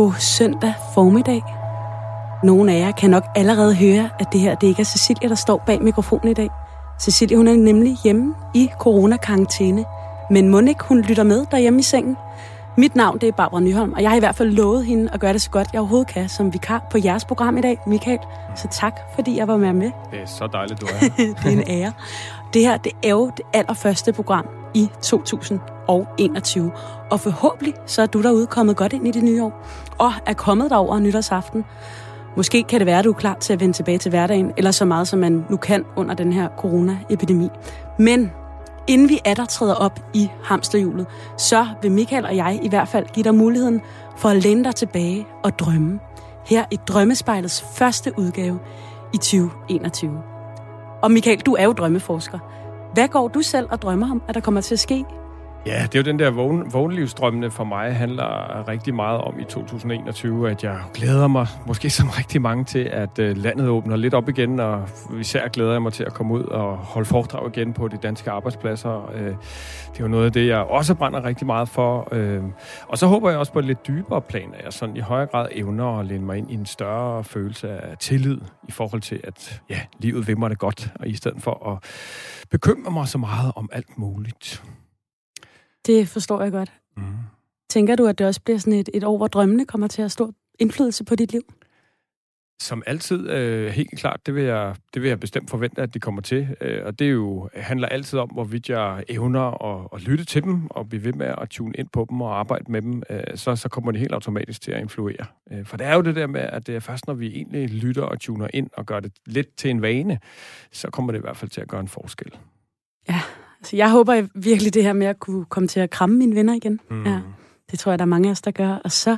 God søndag formiddag. Nogle af jer kan nok allerede høre, at det her det ikke er Cecilia, der står bag mikrofonen i dag. Cecilia hun er nemlig hjemme i coronakarantæne. Men må ikke hun lytter med derhjemme i sengen? Mit navn det er Barbara Nyholm, og jeg har i hvert fald lovet hende at gøre det så godt, jeg overhovedet kan som vikar på jeres program i dag, Michael. Så tak, fordi jeg var med med. Det er så dejligt, du er. det er en ære. Det her, det er jo det allerførste program i 2021. Og 21. Og forhåbentlig så er du derude kommet godt ind i det nye år, og er kommet derover nytårsaften. Måske kan det være, at du er klar til at vende tilbage til hverdagen, eller så meget, som man nu kan under den her coronaepidemi. Men inden vi er der træder op i hamsterhjulet, så vil Michael og jeg i hvert fald give dig muligheden for at læne dig tilbage og drømme. Her i Drømmespejlets første udgave i 2021. Og Michael, du er jo drømmeforsker. Hvad går du selv og drømmer om, at der kommer til at ske Ja, det er jo den der vågen, vågenlivsdrømmene for mig handler rigtig meget om i 2021, at jeg glæder mig, måske som rigtig mange, til at øh, landet åbner lidt op igen, og især glæder jeg mig til at komme ud og holde foredrag igen på de danske arbejdspladser. Øh, det er jo noget af det, jeg også brænder rigtig meget for. Øh, og så håber jeg også på et lidt dybere plan, at jeg sådan i højere grad evner at læne mig ind i en større følelse af tillid i forhold til, at ja, livet vimmer det godt, og i stedet for at bekymre mig så meget om alt muligt. Det forstår jeg godt. Mm. Tænker du, at det også bliver sådan et, et år, hvor drømmene kommer til at stor indflydelse på dit liv? Som altid, øh, helt klart, det vil, jeg, det vil jeg bestemt forvente, at de kommer til. Øh, og det er jo, handler altid om, hvorvidt jeg evner at, at lytte til dem, og blive ved med at tune ind på dem og arbejde med dem, øh, så, så kommer de helt automatisk til at influere. Øh, for det er jo det der med, at det er først, når vi egentlig lytter og tuner ind og gør det lidt til en vane, så kommer det i hvert fald til at gøre en forskel. Ja, Altså, jeg håber virkelig det her med at kunne komme til at kramme mine venner igen. Mm. Ja, det tror jeg, der er mange af os, der gør. Og så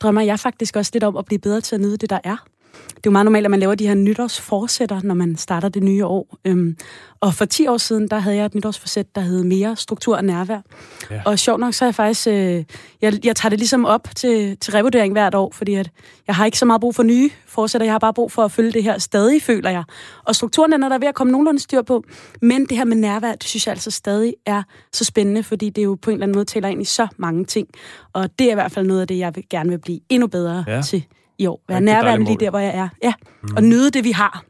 drømmer jeg faktisk også lidt om at blive bedre til at nyde det, der er. Det er jo meget normalt, at man laver de her nytårsforsætter, når man starter det nye år. Øhm, og for 10 år siden, der havde jeg et nytårsforsæt, der hed mere struktur og nærvær. Ja. Og sjovt nok, så er jeg faktisk... Øh, jeg, jeg tager det ligesom op til, til revurdering hvert år, fordi at jeg har ikke så meget brug for nye forsætter. Jeg har bare brug for at følge det her stadig, føler jeg. Og strukturen den er der ved at komme nogenlunde styr på. Men det her med nærvær, det synes jeg altså stadig er så spændende, fordi det jo på en eller anden måde taler ind i så mange ting. Og det er i hvert fald noget af det, jeg vil, gerne vil blive endnu bedre ja. til i år. Være nærværende lige der, hvor jeg er. Ja. Mm. Og nyde det, vi har,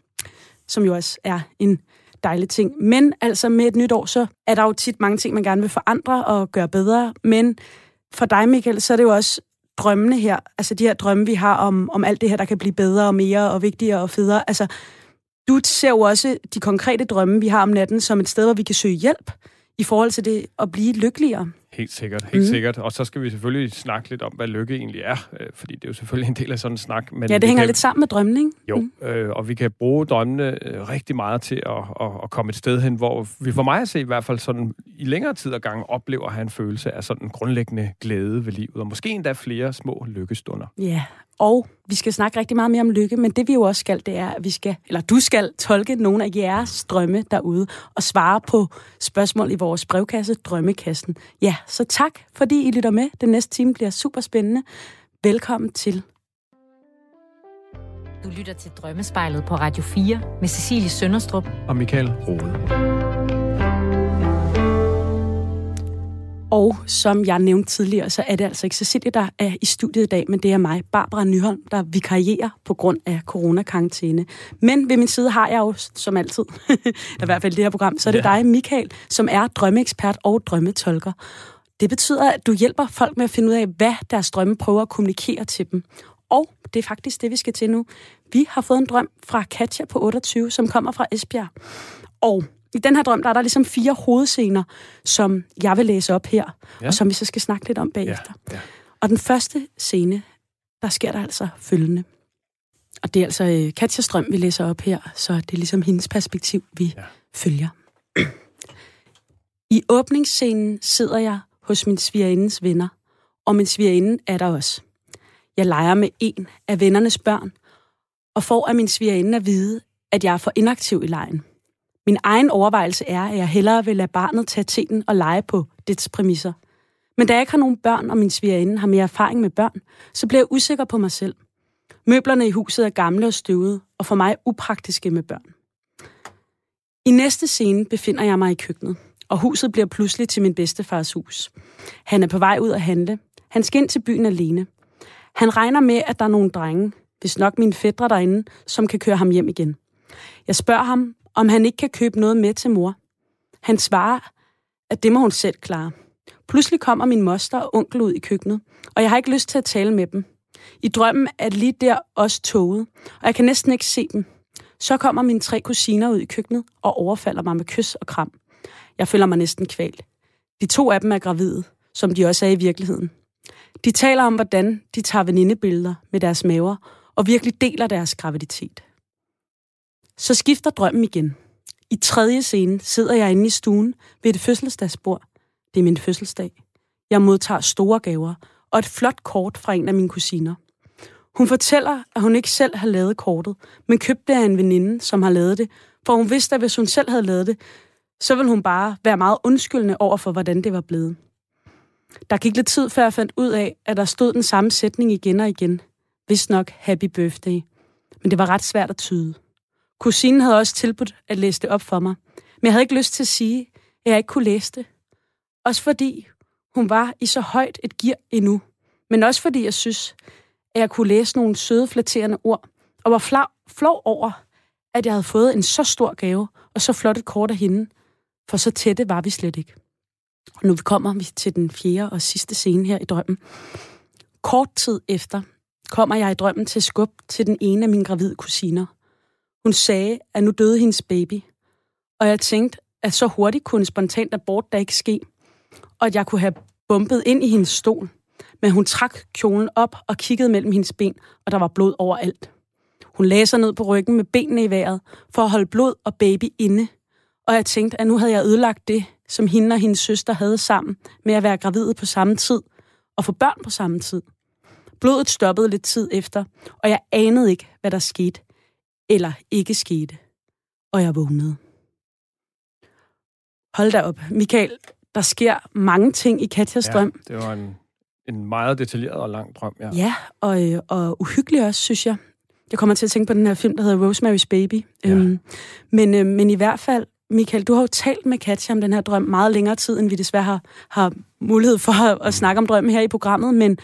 som jo også er en dejlig ting. Men altså med et nyt år, så er der jo tit mange ting, man gerne vil forandre og gøre bedre. Men for dig, Michael, så er det jo også drømmene her, altså de her drømme, vi har om, om alt det her, der kan blive bedre og mere og vigtigere og federe. Altså, du ser jo også de konkrete drømme, vi har om natten, som et sted, hvor vi kan søge hjælp i forhold til det at blive lykkeligere. Helt sikkert, helt mm. sikkert. Og så skal vi selvfølgelig snakke lidt om, hvad lykke egentlig er, øh, fordi det er jo selvfølgelig en del af sådan en snak. Men ja, det hænger kan, lidt sammen med drømmen, ikke? Jo, mm. øh, og vi kan bruge drømmene øh, rigtig meget til at, at, at komme et sted hen, hvor vi for mig at se i hvert fald sådan i længere tid og gange oplever at have en følelse af sådan grundlæggende glæde ved livet, og måske endda flere små lykkestunder. Ja, og vi skal snakke rigtig meget mere om lykke, men det vi jo også skal, det er, at vi skal, eller du skal tolke nogle af jeres drømme derude og svare på spørgsmål i vores brevkasse, Drømmekassen. Ja, så tak, fordi I lytter med. Den næste time bliver super spændende. Velkommen til. Du lytter til Drømmespejlet på Radio 4 med Cecilie Sønderstrup og Michael Rode. Og som jeg nævnte tidligere, så er det altså ikke Cecilie, der er i studiet i dag, men det er mig, Barbara Nyholm, der vikarierer på grund af coronakarantæne. Men ved min side har jeg jo, som altid, i hvert fald det her program, så er det ja. dig, Michael, som er drømmeekspert og drømmetolker. Det betyder, at du hjælper folk med at finde ud af, hvad deres drømme prøver at kommunikere til dem. Og det er faktisk det, vi skal til nu. Vi har fået en drøm fra Katja på 28, som kommer fra Esbjerg. Og i den her drøm, der er der ligesom fire hovedscener, som jeg vil læse op her, ja. og som vi så skal snakke lidt om bagefter. Ja. Ja. Og den første scene, der sker der altså følgende. Og det er altså øh, Katja Strøm, vi læser op her, så det er ligesom hendes perspektiv, vi ja. følger. I åbningsscenen sidder jeg hos min svigerindes venner, og min svigerinde er der også. Jeg leger med en af vennernes børn, og får af min svigerinde at vide, at jeg er for inaktiv i lejen. Min egen overvejelse er, at jeg hellere vil lade barnet tage teten og lege på dets præmisser. Men da jeg ikke har nogen børn, og min svigerinde har mere erfaring med børn, så bliver jeg usikker på mig selv. Møblerne i huset er gamle og støvede, og for mig upraktiske med børn. I næste scene befinder jeg mig i køkkenet, og huset bliver pludselig til min bedstefars hus. Han er på vej ud at handle. Han skal ind til byen alene. Han regner med, at der er nogle drenge, hvis nok mine fædre derinde, som kan køre ham hjem igen. Jeg spørger ham, om han ikke kan købe noget med til mor. Han svarer, at det må hun selv klare. Pludselig kommer min moster og onkel ud i køkkenet, og jeg har ikke lyst til at tale med dem. I drømmen er lige der også toget, og jeg kan næsten ikke se dem. Så kommer mine tre kusiner ud i køkkenet og overfalder mig med kys og kram. Jeg føler mig næsten kvalt. De to af dem er gravide, som de også er i virkeligheden. De taler om, hvordan de tager venindebilleder med deres maver og virkelig deler deres graviditet. Så skifter drømmen igen. I tredje scene sidder jeg inde i stuen ved et fødselsdagsbord. Det er min fødselsdag. Jeg modtager store gaver og et flot kort fra en af mine kusiner. Hun fortæller, at hun ikke selv har lavet kortet, men købte af en veninde, som har lavet det, for hun vidste, at hvis hun selv havde lavet det, så ville hun bare være meget undskyldende over for, hvordan det var blevet. Der gik lidt tid, før jeg fandt ud af, at der stod den samme sætning igen og igen. Vist nok Happy Birthday. Men det var ret svært at tyde. Kusinen havde også tilbudt at læse det op for mig, men jeg havde ikke lyst til at sige, at jeg ikke kunne læse det. Også fordi hun var i så højt et gear endnu, men også fordi jeg synes, at jeg kunne læse nogle søde, flatterende ord, og var flov, flov over, at jeg havde fået en så stor gave og så flot et kort af hende, for så tætte var vi slet ikke. Og nu kommer vi til den fjerde og sidste scene her i drømmen. Kort tid efter kommer jeg i drømmen til skub til den ene af mine gravide kusiner. Hun sagde, at nu døde hendes baby. Og jeg tænkte, at så hurtigt kunne en spontant abort da ikke ske. Og at jeg kunne have bumpet ind i hendes stol. Men hun trak kjolen op og kiggede mellem hendes ben, og der var blod overalt. Hun lagde sig ned på ryggen med benene i vejret, for at holde blod og baby inde. Og jeg tænkte, at nu havde jeg ødelagt det, som hende og hendes søster havde sammen med at være gravide på samme tid og få børn på samme tid. Blodet stoppede lidt tid efter, og jeg anede ikke, hvad der skete eller ikke skete. Og jeg vågnede. Hold da op. Michael, der sker mange ting i Katjas Ja, drøm. det var en, en meget detaljeret og lang drøm, ja. Ja, og, øh, og uhyggelig også, synes jeg. Jeg kommer til at tænke på den her film, der hedder Rosemary's Baby. Ja. Øhm, men, øh, men i hvert fald, Michael, du har jo talt med Katja om den her drøm meget længere tid, end vi desværre har, har mulighed for at, at snakke om drømmen her i programmet. Men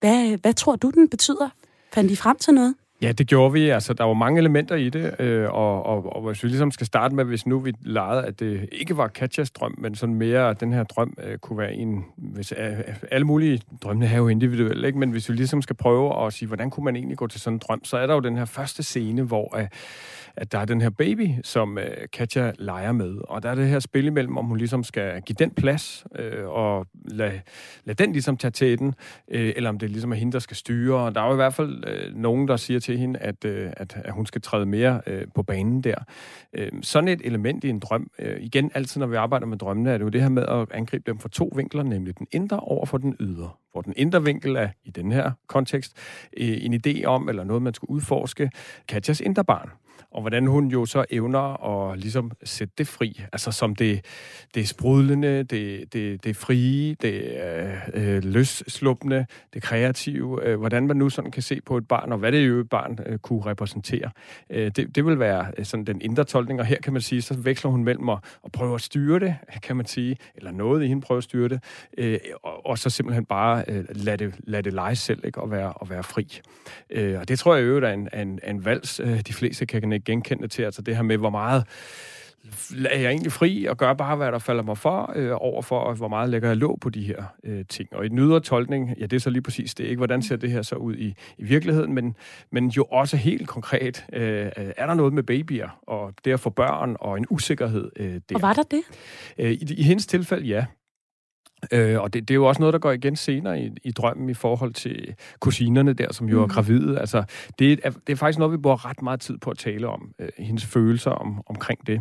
hvad, hvad tror du, den betyder? Fandt I frem til noget? Ja, det gjorde vi. Altså, der var mange elementer i det, øh, og, og, og hvis vi ligesom skal starte med, hvis nu vi legede, at det ikke var Katjas drøm, men sådan mere, at den her drøm øh, kunne være en... Hvis, øh, øh, alle mulige drømme er jo individuelle, ikke? men hvis vi ligesom skal prøve at sige, hvordan kunne man egentlig gå til sådan en drøm, så er der jo den her første scene, hvor øh, at der er den her baby, som øh, Katja leger med, og der er det her spil imellem, om hun ligesom skal give den plads, øh, og lade, lad den ligesom tage til den, øh, eller om det ligesom er hende, der skal styre. Og der er jo i hvert fald øh, nogen, der siger til hende, at, øh, at, at hun skal træde mere øh, på banen der. Øh, sådan et element i en drøm, øh, igen altid, når vi arbejder med drømmene, er det jo det her med at angribe dem fra to vinkler, nemlig den indre over for den ydre. Hvor den indre vinkel er, i den her kontekst, øh, en idé om, eller noget, man skulle udforske, Katjas indre barn og hvordan hun jo så evner at ligesom sætte det fri. Altså som det, det er sprudlende, det, det, det frie, det øh, løssluppende, det kreative. Øh, hvordan man nu sådan kan se på et barn, og hvad det jo et barn øh, kunne repræsentere. Øh, det, det vil være øh, sådan den indre tolkning, og her kan man sige, så veksler hun mellem at, at prøve at styre det, kan man sige, eller noget i hende prøve at styre det, øh, og, og så simpelthen bare øh, lade, det, lade det lege selv, ikke, og være, og være fri. Øh, og det tror jeg jo er en, en, en vals, øh, de fleste kan ikke genkende til, altså det her med, hvor meget er jeg egentlig fri og gør bare, hvad der falder mig for, øh, over for, og hvor meget lægger jeg låg på de her øh, ting. Og i den ydre tolkning, ja, det er så lige præcis det, ikke? Hvordan ser det her så ud i, i virkeligheden, men, men jo også helt konkret, øh, er der noget med babyer, og det at få børn, og en usikkerhed øh, der. Og var der det? Øh, i, I hendes tilfælde, ja. Øh, og det, det er jo også noget, der går igen senere i, i drømmen i forhold til kusinerne der, som jo mm. er gravide. Altså, det, er, det er faktisk noget, vi bruger ret meget tid på at tale om. Øh, hendes følelser om, omkring det.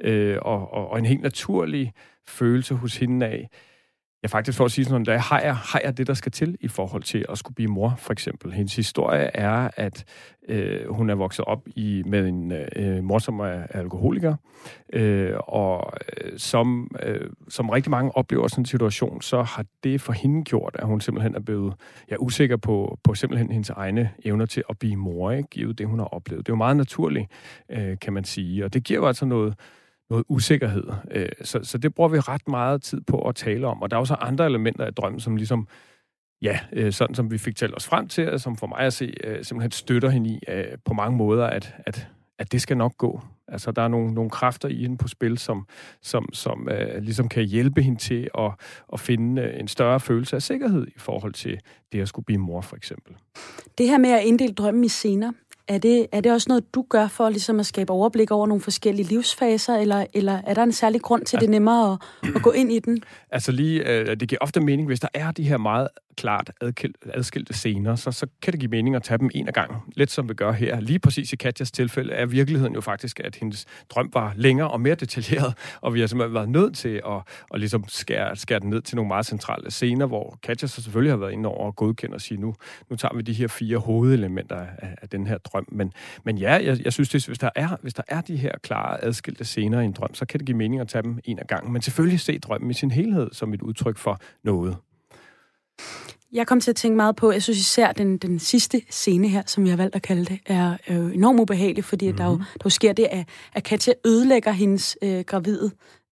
Øh, og, og, og en helt naturlig følelse hos hende af, Ja, faktisk for at sige sådan noget, har jeg, har jeg det, der skal til i forhold til at skulle blive mor, for eksempel. Hendes historie er, at øh, hun er vokset op i med en øh, mor, som er alkoholiker, øh, og øh, som, øh, som rigtig mange oplever sådan en situation, så har det for hende gjort, at hun simpelthen er blevet ja, usikker på, på simpelthen hendes egne evner til at blive mor, ikke? givet det, hun har oplevet. Det er jo meget naturligt, øh, kan man sige, og det giver jo altså noget noget usikkerhed. Øh, så, så det bruger vi ret meget tid på at tale om. Og der er også andre elementer af drømmen, som ligesom ja, øh, sådan som vi fik talt os frem til, og som for mig at se, øh, simpelthen støtter hende i øh, på mange måder, at, at, at det skal nok gå. Altså, der er nogle, nogle kræfter i hende på spil, som, som, som øh, ligesom kan hjælpe hende til at, at finde øh, en større følelse af sikkerhed i forhold til det at skulle blive mor, for eksempel. Det her med at inddele drømmen i scener, er det, er det også noget, du gør for ligesom at skabe overblik over nogle forskellige livsfaser, eller, eller er der en særlig grund til, at det er nemmere at, at gå ind i den? Altså lige, øh, det giver ofte mening, hvis der er de her meget klart adskilte scener, så, så kan det give mening at tage dem en af gangen. Lidt som vi gør her. Lige præcis i Katjas tilfælde er virkeligheden jo faktisk, at hendes drøm var længere og mere detaljeret, og vi har simpelthen været nødt til at, at ligesom skære, skære den ned til nogle meget centrale scener, hvor Katja så selvfølgelig har været inde over og godkende og sige, nu, nu tager vi de her fire hovedelementer af, af den her drøm. Men, men ja, jeg, jeg synes, det, hvis, der er, hvis der er de her klare adskilte scener i en drøm, så kan det give mening at tage dem en af gangen. Men selvfølgelig se drømmen i sin helhed som et udtryk for noget. Jeg kom til at tænke meget på, jeg synes især den, den sidste scene her, som vi har valgt at kalde det, er øh, enormt ubehagelig, fordi mm-hmm. der, jo, mhm. der jo sker det, at, at Katja ødelægger hendes øh, gravide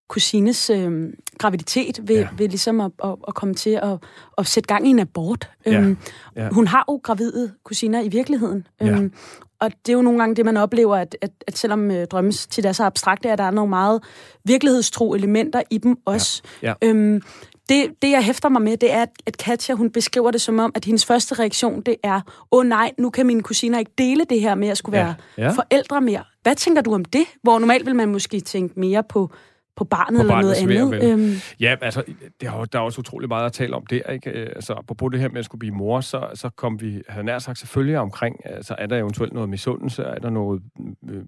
kusines øh, graviditet ved, ja. ved ligesom at, at, at komme til at, at sætte gang i en abort. Ja. Øhm, ja. Hun har jo gravide kusiner i virkeligheden. Ja. Øhm, og det er jo nogle gange det, man oplever, at, at, at selvom øh, drømmes til er så abstrakte, at der er nogle meget virkelighedstro elementer i dem også. Ja. Ja. Øhm, det, det, jeg hæfter mig med, det er, at Katja, hun beskriver det som om, at hendes første reaktion, det er, åh oh, nej, nu kan mine kusiner ikke dele det her med at skulle være ja. Ja. forældre mere. Hvad tænker du om det? Hvor normalt vil man måske tænke mere på på barnet på eller noget andet. Øhm. Ja, altså, det har, der er også utrolig meget at tale om der, ikke? Øh, altså, på det her med at skulle blive mor, så, så kom vi, havde nær sagt, selvfølgelig omkring, altså, er der eventuelt noget misundelse, er der noget, øh,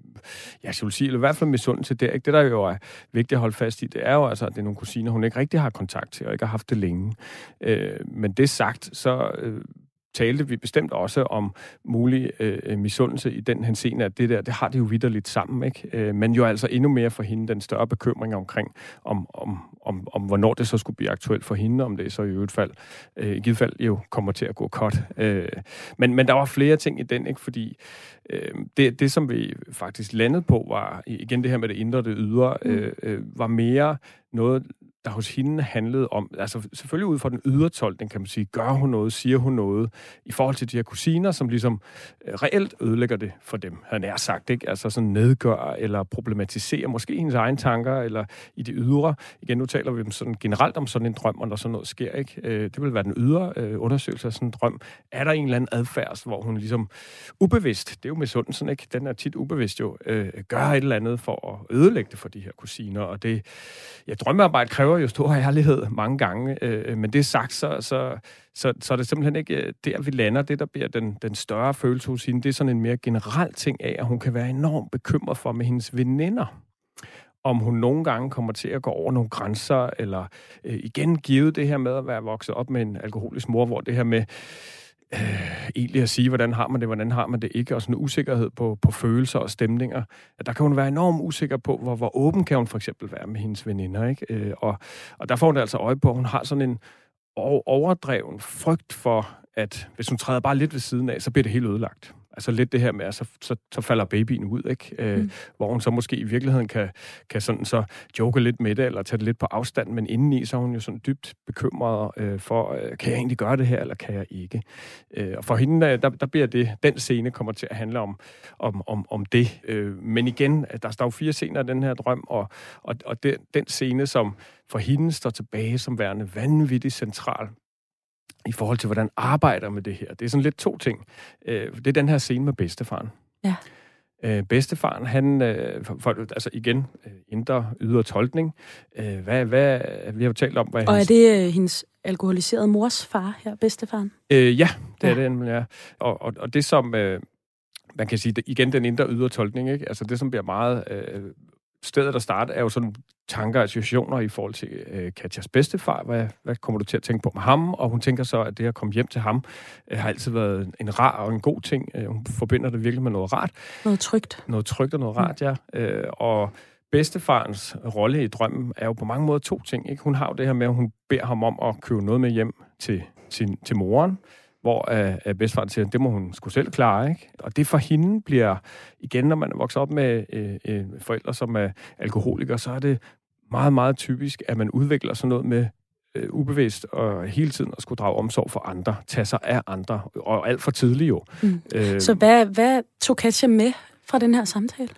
jeg skulle sige, eller i hvert fald misundelse der, ikke? Det, der jo er vigtigt at holde fast i, det er jo altså, at det er nogle kusiner, hun ikke rigtig har kontakt til, og ikke har haft det længe. Øh, men det sagt, så øh, talte vi bestemt også om mulig øh, misundelse i den henseende, at det der, det har de jo vidderligt sammen, ikke? Øh, men jo altså endnu mere for hende den større bekymring omkring, om, om, om, om hvornår det så skulle blive aktuelt for hende, om det så i øvrigt fald, øh, i givet fald jo kommer til at gå godt. Øh, men, men der var flere ting i den, ikke? Fordi øh, det, det, som vi faktisk landede på, var igen det her med det indre og det ydre, mm. øh, øh, var mere noget, der hos hende handlede om, altså selvfølgelig ud fra den ydre tolkning, kan man sige, gør hun noget, siger hun noget, i forhold til de her kusiner, som ligesom øh, reelt ødelægger det for dem, han er sagt, ikke? Altså sådan nedgør eller problematiserer måske hendes egne tanker, eller i det ydre. Igen, nu taler vi sådan generelt om sådan en drøm, og når sådan noget sker, ikke? Øh, det vil være den ydre øh, undersøgelse af sådan en drøm. Er der en eller anden adfærd, hvor hun ligesom ubevidst, det er jo med sådan, ikke? Den er tit ubevidst jo, gør et eller andet for at ødelægge det for de her kusiner, og det, ja, drømmearbejde kræver kræver jo stor ærlighed mange gange, øh, men det sagt, så, så, så, så er det simpelthen ikke øh, der, vi lander. Det, der bliver den, den større følelse hos hende, det er sådan en mere generel ting af, at hun kan være enormt bekymret for med hendes veninder om hun nogle gange kommer til at gå over nogle grænser, eller øh, igen givet det her med at være vokset op med en alkoholisk mor, hvor det her med øh, egentlig at sige, hvordan har man det, hvordan har man det ikke, og sådan en usikkerhed på, på følelser og stemninger. At der kan hun være enormt usikker på, hvor, hvor åben kan hun for eksempel være med hendes veninder. Ikke? Øh, og, og der får hun altså øje på, at hun har sådan en overdreven frygt for, at hvis hun træder bare lidt ved siden af, så bliver det helt ødelagt. Altså lidt det her med, at så, så, så falder babyen ud, ikke? Øh, mm. hvor hun så måske i virkeligheden kan, kan sådan så joke lidt med det, eller tage det lidt på afstand, men indeni så er hun jo sådan dybt bekymret øh, for, øh, kan jeg egentlig gøre det her, eller kan jeg ikke? Øh, og for hende, der, der bliver det, den scene kommer til at handle om, om, om, om det. Øh, men igen, der står jo fire scener af den her drøm, og, og, og den, den scene, som for hende står tilbage som værende vanvittigt central, i forhold til, hvordan arbejder med det her. Det er sådan lidt to ting. Øh, det er den her scene med bedstefaren. Ja. Øh, bedstefaren, han, øh, for, altså igen, øh, indre ydre tolkning. Øh, hvad, hvad, vi har jo talt om, hvad Og hendes... er det øh, hendes alkoholiserede mors far her, bedstefaren? Øh, ja, det ja. er det, ja. Og, og, og det som, øh, man kan sige, det, igen den indre ydre tolkning, ikke? altså det som bliver meget øh, stedet at starte er jo sådan tanker og associationer i forhold til øh, Katjas bedstefar. Hvad, hvad kommer du til at tænke på med ham? Og hun tænker så, at det at komme hjem til ham øh, har altid været en rar og en god ting. Øh, hun forbinder det virkelig med noget rart. Noget trygt. Noget trygt og noget rart, ja. Øh, og bedstefarens rolle i drømmen er jo på mange måder to ting. Ikke? Hun har jo det her med, at hun beder ham om at købe noget med hjem til, sin, til moren hvor uh, bedstefaren siger, det må hun skulle selv klare. Ikke? Og det for hende bliver, igen, når man er vokset op med uh, uh, forældre, som er alkoholikere, så er det meget, meget typisk, at man udvikler sådan noget med øh, ubevidst og hele tiden at skulle drage omsorg for andre, tage sig af andre, og alt for tidligt jo. Mm. Øh, så hvad, hvad tog Katja med fra den her samtale?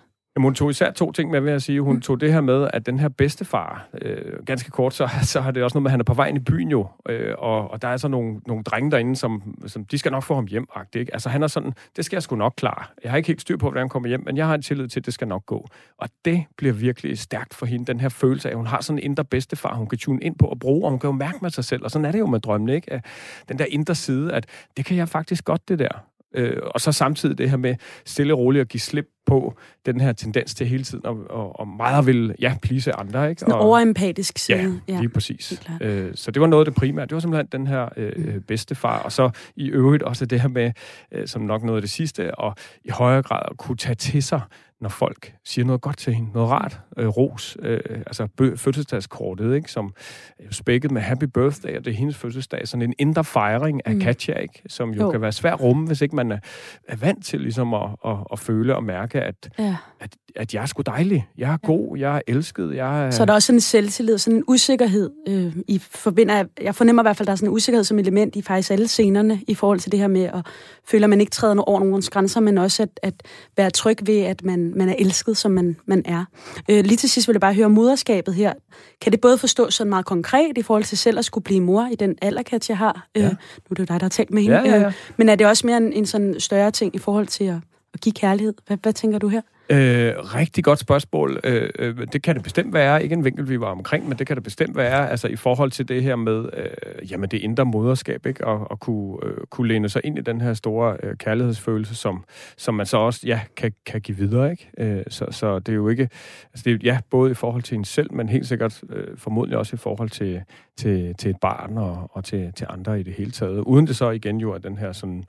Jamen, hun tog især to ting med, vil jeg sige. Hun mm. tog det her med, at den her bedstefar, øh, ganske kort, så, så har det også noget med, at han er på vej ind i byen jo, øh, og, og der er så nogle, nogle drenge derinde, som, som de skal nok få ham hjem, ikke? Altså, han er sådan, det skal jeg sgu nok klare. Jeg har ikke helt styr på, hvordan han kommer hjem, men jeg har en tillid til, at det skal nok gå. Og det bliver virkelig stærkt for hende, den her følelse af, at hun har sådan en indre bedstefar, hun kan tune ind på og bruge, og hun kan jo mærke med sig selv, og sådan er det jo med drømmene, ikke? Den der indre side, at det kan jeg faktisk godt, det der. Øh, og så samtidig det her med stille og roligt at give slip på den her tendens til hele tiden og, og, og meget vil ja, plise andre. Ikke? Sådan og, overempatisk side. Ja, lige ja, præcis. Øh, så det var noget af det primære. Det var simpelthen den her øh, bedstefar. Og så i øvrigt også det her med, øh, som nok noget af det sidste, og i højere grad at kunne tage til sig når folk siger noget godt til hende, noget rart, øh, ros, øh, altså bø- fødselsdagskortet, ikke, som er spækket med happy birthday, og det er hendes fødselsdag, sådan en indre fejring af mm. Katja, ikke, som jo, jo kan være svær rumme, hvis ikke man er, er vant til ligesom at, at, at føle og mærke, at, ja. at, at jeg er sgu dejlig, jeg er god, jeg er elsket, jeg er... Så er der også sådan en selvtillid, sådan en usikkerhed, øh, i forbinder, jeg fornemmer i hvert fald, at der er sådan en usikkerhed som element i faktisk alle scenerne, i forhold til det her med at føle, at man ikke træder over nogens grænser, men også at, at være tryg ved, at man man er elsket, som man, man er. Øh, lige til sidst vil jeg bare høre moderskabet her. Kan det både forstås sådan meget konkret i forhold til selv at skulle blive mor i den alder, jeg har? Øh, ja. Nu er det jo dig, der har talt med hende. Ja, ja, ja. Øh, men er det også mere en, en sådan større ting i forhold til at, at give kærlighed? Hvad, hvad tænker du her? Øh, rigtig godt spørgsmål. Øh, øh, det kan det bestemt være. Ikke en vinkel, vi var omkring, men det kan det bestemt være. Altså i forhold til det her med øh, jamen, det indre moderskab, ikke? Og, og kunne, øh, kunne læne sig ind i den her store øh, kærlighedsfølelse, som, som man så også ja, kan, kan give videre. Ikke? Øh, så, så det er jo ikke... Altså det er, ja, både i forhold til en selv, men helt sikkert øh, formodentlig også i forhold til, til, til et barn og, og til, til andre i det hele taget. Uden det så igen jo er den her sådan...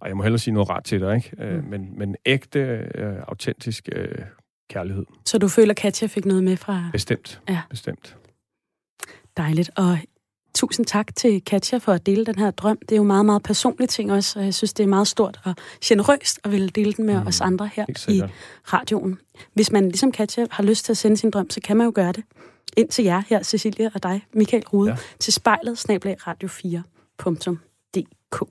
Og jeg må hellere sige noget ret til dig, ikke? Øh, mm. men, men ægte, øh, autentisk øh, kærlighed. Så du føler, Katja fik noget med fra... Bestemt. Ja. Bestemt. Dejligt. Og tusind tak til Katja for at dele den her drøm. Det er jo meget, meget personlige ting også, og jeg synes, det er meget stort og generøst at ville dele den med mm, os andre her i radioen. Hvis man ligesom Katja har lyst til at sende sin drøm, så kan man jo gøre det. Ind til jer her, Cecilia og dig, Michael Rude, ja. til spejlet snablag radio4.dk.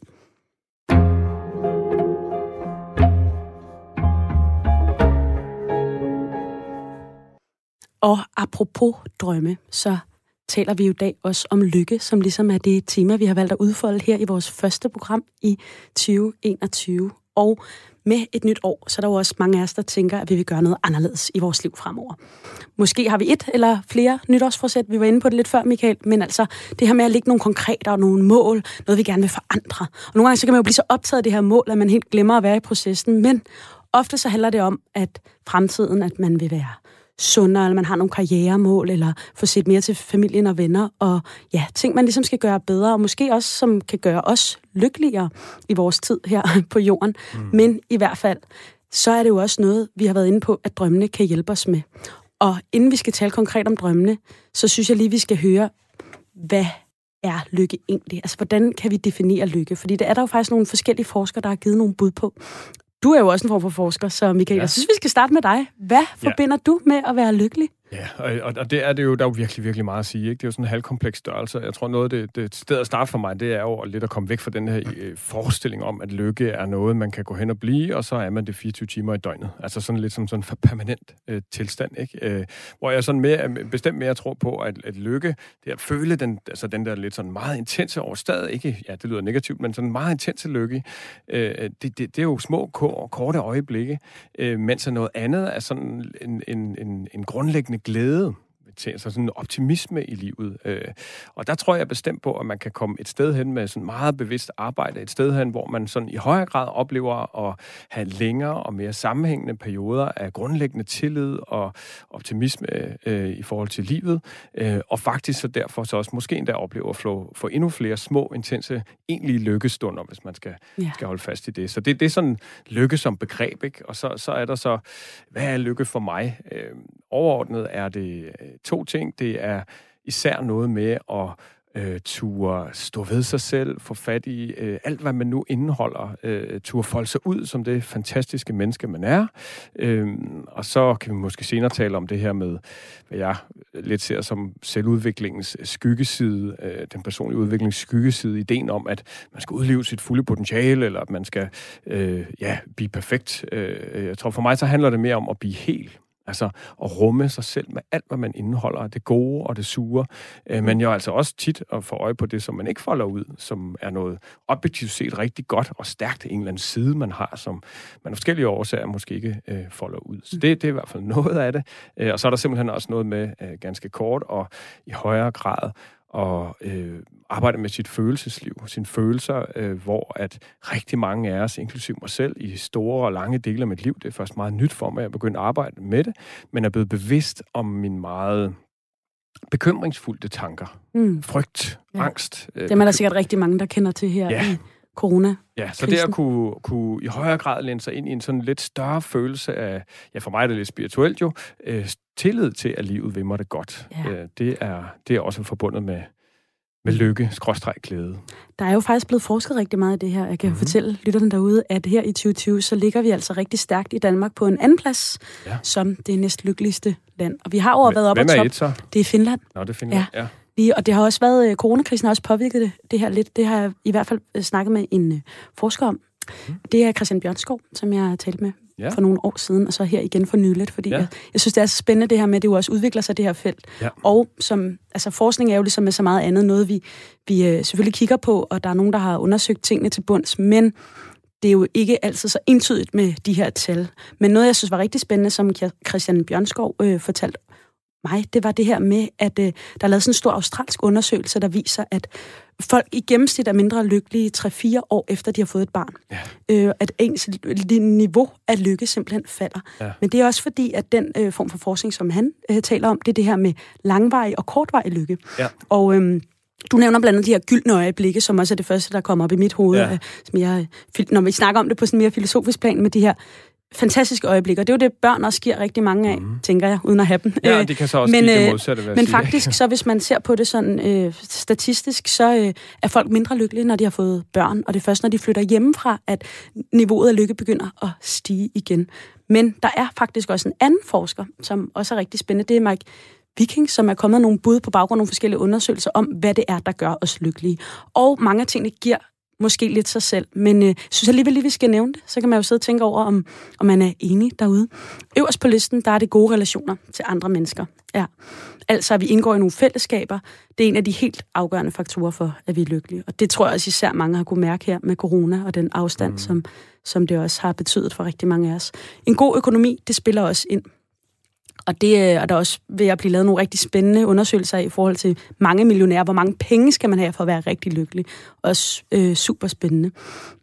Og apropos drømme, så taler vi jo i dag også om lykke, som ligesom er det tema, vi har valgt at udfolde her i vores første program i 2021. Og med et nyt år, så er der jo også mange af os, der tænker, at vi vil gøre noget anderledes i vores liv fremover. Måske har vi et eller flere nytårsforsæt. Vi var inde på det lidt før, Michael, men altså det her med at lægge nogle konkrete og nogle mål, noget vi gerne vil forandre. Og nogle gange så kan man jo blive så optaget af det her mål, at man helt glemmer at være i processen, men ofte så handler det om, at fremtiden, at man vil være sundere, eller man har nogle karrieremål, eller få set mere til familien og venner, og ja, ting, man ligesom skal gøre bedre, og måske også, som kan gøre os lykkeligere i vores tid her på jorden. Mm. Men i hvert fald, så er det jo også noget, vi har været inde på, at drømmene kan hjælpe os med. Og inden vi skal tale konkret om drømmene, så synes jeg lige, vi skal høre, hvad er lykke egentlig? Altså, hvordan kan vi definere lykke? Fordi det er der jo faktisk nogle forskellige forskere, der har givet nogle bud på. Du er jo også en form for forsker, så Michael, ja. jeg synes, vi skal starte med dig. Hvad forbinder ja. du med at være lykkelig? Ja, og, og det er det jo, der er jo virkelig, virkelig meget at sige. Ikke? Det er jo sådan en halvkompleks størrelse. Jeg tror, noget af det, det sted at starte for mig, det er jo lidt at komme væk fra den her øh, forestilling om, at lykke er noget, man kan gå hen og blive, og så er man det 24 timer i døgnet. Altså sådan lidt som sådan en permanent øh, tilstand. Ikke? Øh, hvor jeg sådan mere, bestemt mere tror på, at, at lykke, det at føle den, altså den der lidt sådan meget intense overstad, ikke, ja, det lyder negativt, men sådan meget intense lykke, øh, det, det, det er jo små, korte øjeblikke, øh, mens noget andet er sådan en, en, en, en grundlæggende glæde til, altså sådan en optimisme i livet. Øh, og der tror jeg bestemt på, at man kan komme et sted hen med sådan meget bevidst arbejde, et sted hen, hvor man sådan i højere grad oplever at have længere og mere sammenhængende perioder af grundlæggende tillid og optimisme øh, i forhold til livet, øh, og faktisk så derfor så også måske endda oplever at få, få endnu flere små, intense, egentlige lykkestunder, hvis man skal, ja. skal holde fast i det. Så det, det er sådan lykke som begreb, ikke? Og så, så er der så, hvad er lykke for mig? Øh, overordnet er det to ting. Det er især noget med at øh, ture stå ved sig selv, få fat i øh, alt, hvad man nu indeholder, øh, ture folde sig ud som det fantastiske menneske, man er. Øh, og så kan vi måske senere tale om det her med, hvad jeg lidt ser som selvudviklingens skyggeside, øh, den personlige udviklings skyggeside, ideen om, at man skal udleve sit fulde potentiale, eller at man skal øh, ja, blive perfekt. Øh, jeg tror for mig, så handler det mere om at blive helt. Altså at rumme sig selv med alt, hvad man indeholder, det gode og det sure. Øh, men jo altså også tit at få øje på det, som man ikke folder ud, som er noget objektivt set rigtig godt og stærkt en eller anden side, man har, som man af forskellige årsager måske ikke øh, folder ud. Så det, det er i hvert fald noget af det. Øh, og så er der simpelthen også noget med øh, ganske kort og i højere grad og øh, arbejde med sit følelsesliv, sine følelser, øh, hvor at rigtig mange af os, inklusiv mig selv, i store og lange dele af mit liv, det er først meget nyt for mig at begynde at arbejde med det, men er blevet bevidst om min meget bekymringsfulde tanker. Mm. Frygt, ja. angst. Øh, det er der sikkert rigtig mange, der kender til her ja. i corona. Ja, så det at kunne, kunne i højere grad læne sig ind i en sådan lidt større følelse af, ja for mig er det lidt spirituelt jo, øh, tillid til, at livet vil mig det godt. Ja. Øh, det, er, det er også forbundet med, med lykke, skråstreg glæde. Der er jo faktisk blevet forsket rigtig meget af det her. Jeg kan mm-hmm. fortælle lytterne derude, at her i 2020, så ligger vi altså rigtig stærkt i Danmark på en anden plads, ja. som det næst lykkeligste land. Og vi har over været op Hvem top. Et, så? Det er Finland. Nå, det er Finland, ja. ja. Vi, og det har også været, øh, coronakrisen har også påvirket det, det her lidt. Det har jeg i hvert fald øh, snakket med en uh, forsker om. Mm. Det er Christian Bjørnskov, som jeg har talt med ja. for nogle år siden, og så her igen for nyligt, fordi ja. jeg, jeg synes, det er så spændende det her med, at det jo også udvikler sig, det her felt. Ja. Og som, altså forskning er jo ligesom med så meget andet noget, vi, vi øh, selvfølgelig kigger på, og der er nogen, der har undersøgt tingene til bunds, men det er jo ikke altid så entydigt med de her tal. Men noget, jeg synes var rigtig spændende, som Christian Bjørnskov øh, fortalte mig, det var det her med, at øh, der er lavet sådan en stor australsk undersøgelse, der viser, at folk i gennemsnit er mindre lykkelige 3-4 år efter, de har fået et barn. Ja. Øh, at ens niveau af lykke simpelthen falder. Ja. Men det er også fordi, at den øh, form for forskning, som han øh, taler om, det er det her med langvarig og kortvarig lykke. Ja. Og... Øh, du nævner blandt andet de her gyldne øjeblikke, som også er det første, der kommer op i mit hoved. Ja. Øh, som jeg, når vi snakker om det på sådan en mere filosofisk plan med de her fantastiske øjeblikke, og det er jo det, børn også giver rigtig mange af, mm. tænker jeg, uden at have dem. Ja, øh, det kan så også men, give det øh, modsatte, Men sige. faktisk, så hvis man ser på det sådan øh, statistisk, så øh, er folk mindre lykkelige, når de har fået børn, og det er først, når de flytter hjemmefra, at niveauet af lykke begynder at stige igen. Men der er faktisk også en anden forsker, som også er rigtig spændende, det er Mike Viking, som er kommet nogle bud på baggrund af nogle forskellige undersøgelser om, hvad det er, der gør os lykkelige. Og mange af tingene giver måske lidt sig selv, men øh, synes alligevel lige, vi skal nævne det. Så kan man jo sidde og tænke over, om, om man er enig derude. Øverst på listen, der er det gode relationer til andre mennesker. Ja. Altså, at vi indgår i nogle fællesskaber, det er en af de helt afgørende faktorer for, at vi er lykkelige. Og det tror jeg også især mange har kunne mærke her med corona og den afstand, mm. som, som det også har betydet for rigtig mange af os. En god økonomi, det spiller også ind og det er der også ved at blive lavet nogle rigtig spændende undersøgelser i forhold til mange millionærer. Hvor mange penge skal man have for at være rigtig lykkelig? Også øh, super spændende.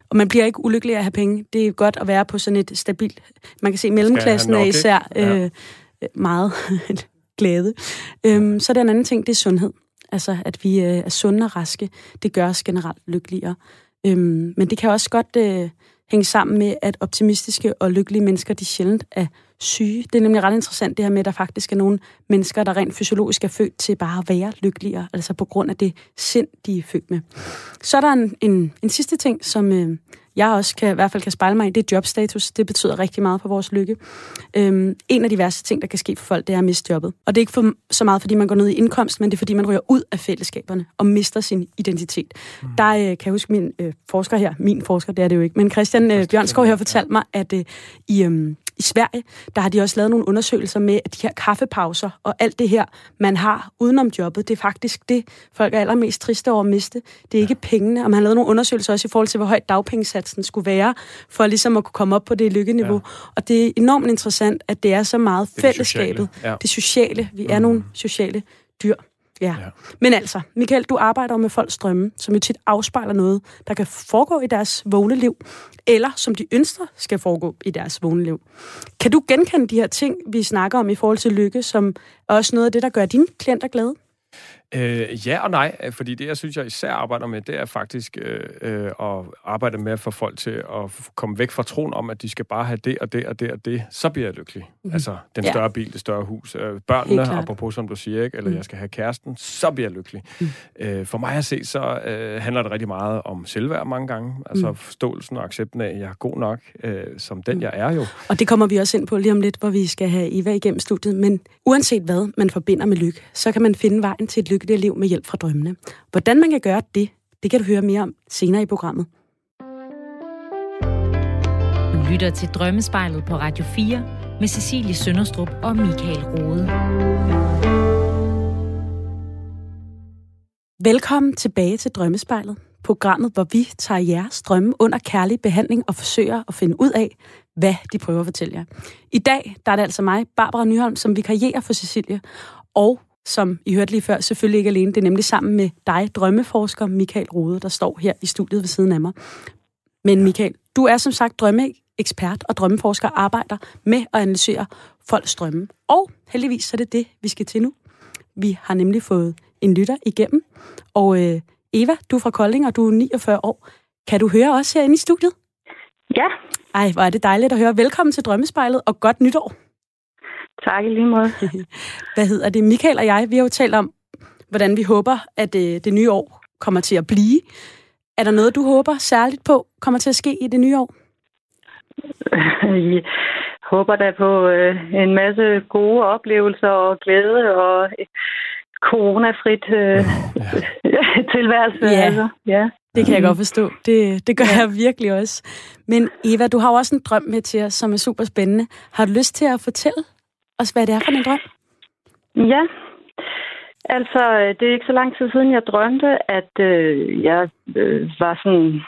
Og man bliver ikke ulykkelig af at have penge. Det er godt at være på sådan et stabilt... Man kan se, mellemklassen er især øh, ja. meget glæde. Øhm, så er der en anden ting, det er sundhed. Altså, at vi øh, er sunde og raske. Det gør os generelt lykkeligere. Øhm, men det kan også godt øh, hænge sammen med, at optimistiske og lykkelige mennesker, de sjældent er syge. Det er nemlig ret interessant det her med, at der faktisk er nogle mennesker, der rent fysiologisk er født til bare at være lykkeligere, altså på grund af det sind, de er født med. Så er der en, en, en sidste ting, som øh, jeg også kan, i hvert fald kan spejle mig i, det er jobstatus. Det betyder rigtig meget for vores lykke. Øhm, en af de værste ting, der kan ske for folk, det er at miste jobbet. Og det er ikke for, så meget, fordi man går ned i indkomst, men det er, fordi man ryger ud af fællesskaberne og mister sin identitet. Mm. Der øh, kan jeg huske min øh, forsker her, min forsker, det er det jo ikke, men Christian øh, Bjørnskov her fortalte mig, at øh, i... Øh, i Sverige, der har de også lavet nogle undersøgelser med, at de her kaffepauser og alt det her, man har udenom jobbet, det er faktisk det, folk er allermest triste over at miste. Det er ikke pengene, og man har lavet nogle undersøgelser også i forhold til, hvor højt dagpengesatsen skulle være, for ligesom at kunne komme op på det lykkeniveau. Ja. Og det er enormt interessant, at det er så meget det fællesskabet, det sociale. Ja. det sociale. Vi er mm. nogle sociale dyr. Ja. ja. Men altså, Michael, du arbejder med folks drømme, som jo tit afspejler noget, der kan foregå i deres vågne liv, eller som de ønsker skal foregå i deres vågne liv. Kan du genkende de her ting, vi snakker om i forhold til lykke, som også noget af det, der gør dine klienter glade? Øh, ja og nej, fordi det, jeg synes, jeg især arbejder med, det er faktisk øh, øh, at arbejde med at få folk til at komme væk fra troen om, at de skal bare have det og det og det og det. Så bliver jeg lykkelig. Mm. Altså, den større ja. bil, det større hus. Øh, børnene, apropos som du siger, ikke? eller mm. jeg skal have kæresten, så bliver jeg lykkelig. Mm. Øh, for mig at se, så øh, handler det rigtig meget om selvværd mange gange. Altså mm. forståelsen og accepten af, at jeg er god nok, øh, som den mm. jeg er jo. Og det kommer vi også ind på lige om lidt, hvor vi skal have Eva igennem studiet. Men uanset hvad man forbinder med lykke, så kan man finde vejen til et lykkeligt liv med hjælp fra drømmene. Hvordan man kan gøre det, det kan du høre mere om senere i programmet. Du lytter til Drømmespejlet på Radio 4 med Cecilie Sønderstrup og Michael Rode. Velkommen tilbage til Drømmespejlet, programmet, hvor vi tager jeres drømme under kærlig behandling og forsøger at finde ud af, hvad de prøver at fortælle jer. I dag der er det altså mig, Barbara Nyholm, som vikarierer for Cecilie, og som I hørte lige før, selvfølgelig ikke alene. Det er nemlig sammen med dig, drømmeforsker Michael Rode, der står her i studiet ved siden af mig. Men Michael, du er som sagt drømmeekspert og drømmeforsker arbejder med at analysere folks drømme. Og heldigvis så er det det, vi skal til nu. Vi har nemlig fået en lytter igennem. Og øh, Eva, du er fra Kolding, og du er 49 år. Kan du høre os herinde i studiet? Ja. Ej, hvor er det dejligt at høre. Velkommen til Drømmespejlet, og godt nytår. Tak i lige måde. Hvad hedder det? Michael og jeg, vi har jo talt om, hvordan vi håber, at øh, det nye år kommer til at blive. Er der noget, du håber særligt på kommer til at ske i det nye år? Jeg håber da på øh, en masse gode oplevelser og glæde og coronafrit øh, ja. tilværelse. Ja. Altså. ja, det kan jeg godt forstå. Det, det gør ja. jeg virkelig også. Men Eva, du har jo også en drøm med til os, som er super spændende. Har du lyst til at fortælle os, hvad det er for en drøm? Ja, altså øh, det er ikke så lang tid siden, jeg drømte, at øh, jeg øh, var sådan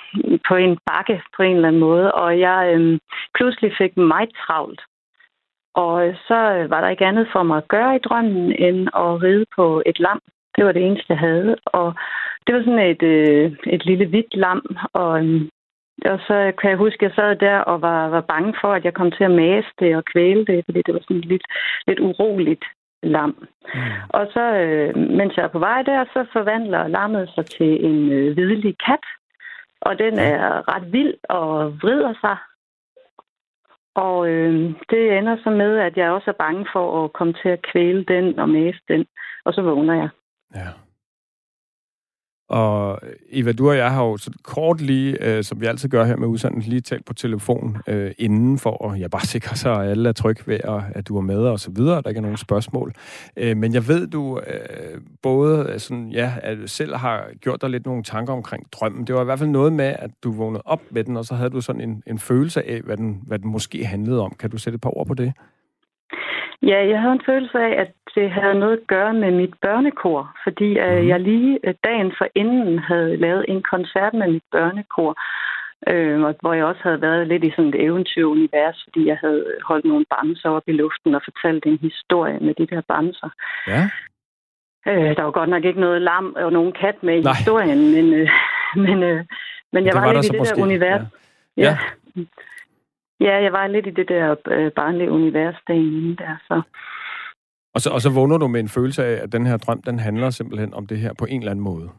på en bakke på en eller anden måde, og jeg øh, pludselig fik meget travlt. Og øh, så øh, var der ikke andet for mig at gøre i drømmen, end at ride på et lam. Det var det eneste, jeg havde. Og det var sådan et, øh, et lille hvidt lam, og og så kan jeg huske, at jeg sad der og var, var bange for, at jeg kom til at mase det og kvæle det, fordi det var sådan lidt, lidt uroligt lam. Mm. Og så, øh, mens jeg er på vej der, så forvandler lammet sig til en øh, hvidlig kat. Og den er ret vild og vrider sig. Og øh, det ender så med, at jeg også er bange for at komme til at kvæle den og mase den. Og så vågner jeg. Ja. Og Eva, du og jeg har jo så kort lige, øh, som vi altid gør her med udsendelsen, lige talt på telefon øh, inden for at jeg bare sikrer sig, at alle er trygge ved, at, at du er med og så videre, der ikke er nogen spørgsmål. Øh, men jeg ved, du øh, både øh, sådan, ja, at selv har gjort dig lidt nogle tanker omkring drømmen. Det var i hvert fald noget med, at du vågnede op med den, og så havde du sådan en, en følelse af, hvad den, hvad den måske handlede om. Kan du sætte et par ord på det? Ja, jeg havde en følelse af, at det havde noget at gøre med mit børnekor, fordi mm. jeg lige øh, dagen for inden havde lavet en koncert med mit børnekor, øh, hvor jeg også havde været lidt i sådan et eventyrunivers, fordi jeg havde holdt nogle bamser op i luften og fortalt en historie med de der bamser. Ja. Øh, der var godt nok ikke noget lam og nogen kat med i Nej. historien, men, øh, men, øh, men jeg var, var lidt i det måske. der univers. Ja. ja. ja. Ja, jeg var lidt i det der øh, barnlige univers derinde der, så... Og så, og så vågner du med en følelse af, at den her drøm, den handler simpelthen om det her på en eller anden måde.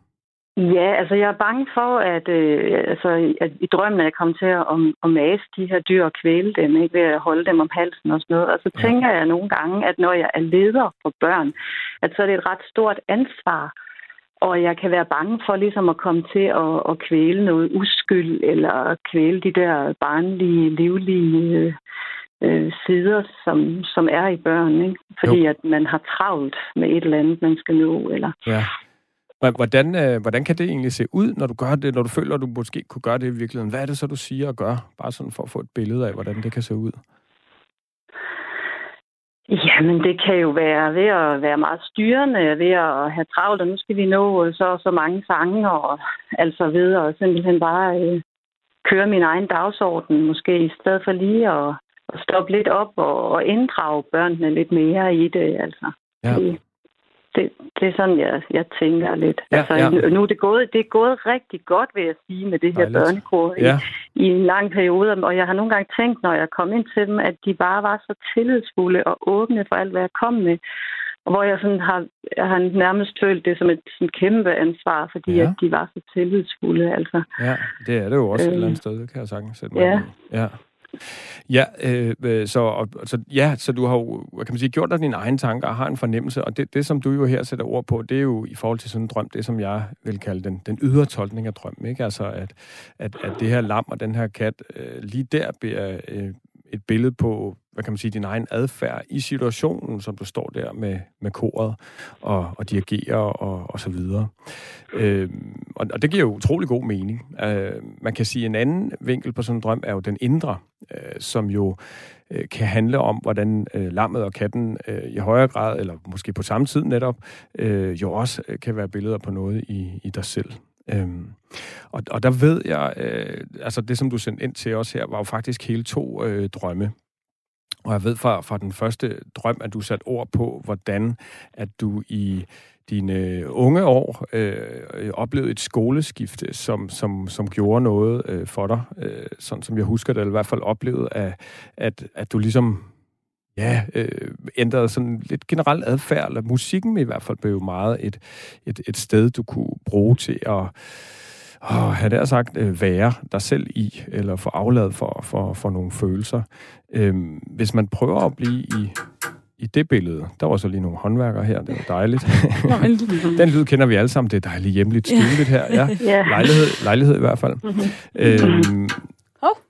Ja, altså jeg er bange for, at, øh, altså, at i drømmen er jeg kommet til at, om, at mase de her dyr og kvæle dem, ikke ved at holde dem om halsen og sådan noget. Og så ja. tænker jeg nogle gange, at når jeg er leder for børn, at så er det et ret stort ansvar og jeg kan være bange for ligesom at komme til at, at kvæle noget uskyld, eller kvæle de der barnlige, livlige øh, sider, som, som er i børn. Ikke? Fordi jo. at man har travlt med et eller andet, man skal nå. Eller... Ja. Hvordan, øh, hvordan kan det egentlig se ud, når du gør det, når du føler, at du måske kunne gøre det i virkeligheden? Hvad er det så, du siger og gør? Bare sådan for at få et billede af, hvordan det kan se ud. Jamen, det kan jo være ved at være meget styrende, ved at have travlt, og nu skal vi nå så så mange sange, og altså ved at simpelthen bare øh, køre min egen dagsorden, måske i stedet for lige at, at stoppe lidt op og, og inddrage børnene lidt mere i det, altså. Ja. Det, det, det er sådan, jeg, jeg tænker lidt. Ja, altså, ja. Nu er det, gået, det er gået rigtig godt, vil jeg sige, med det her børnekor ja. i, i en lang periode. Og jeg har nogle gange tænkt, når jeg kom ind til dem, at de bare var så tillidsfulde og åbne for alt, hvad jeg kom med. Og hvor jeg sådan har, jeg har nærmest følt det som et sådan kæmpe ansvar, fordi ja. at de var så tillidsfulde. Altså. Ja, det er det jo også øh, et eller andet sted, det kan jeg sagtens sætte mig ja. Ja. Ja, øh, øh så, og, så, ja, så du har jo, kan man sige, gjort dig dine egne tanker og har en fornemmelse, og det, det, som du jo her sætter ord på, det er jo i forhold til sådan en drøm, det som jeg vil kalde den, den ydre tolkning af drømmen, ikke? Altså, at, at, at det her lam og den her kat øh, lige der bliver øh, et billede på, hvad kan man sige, din egen adfærd i situationen, som du står der med, med koret og, og dirigerer og, og så videre. Øh, og, og det giver jo utrolig god mening. Øh, man kan sige, en anden vinkel på sådan en drøm er jo den indre, øh, som jo øh, kan handle om, hvordan øh, lammet og katten øh, i højere grad, eller måske på samme tid netop, øh, jo også øh, kan være billeder på noget i, i dig selv. Øhm, og, og der ved jeg, øh, altså det som du sendte ind til os her, var jo faktisk hele to øh, drømme. Og jeg ved fra, fra den første drøm, at du satte ord på, hvordan at du i dine unge år øh, oplevede et skoleskifte, som, som, som gjorde noget øh, for dig, øh, sådan som jeg husker det, eller i hvert fald oplevede, at, at, at du ligesom ja, øh, ændrede sådan lidt generelt adfærd, eller musikken i hvert fald blev meget et, et, et sted, du kunne bruge til at åh, have det sagt, øh, være dig selv i, eller få afladet for, for, for nogle følelser. Øh, hvis man prøver at blive i i det billede, der var så lige nogle håndværkere her, det var dejligt. Den lyd kender vi alle sammen, det er dejligt hjemligt, stiligt her. Ja. Lejlighed, lejlighed i hvert fald. øhm,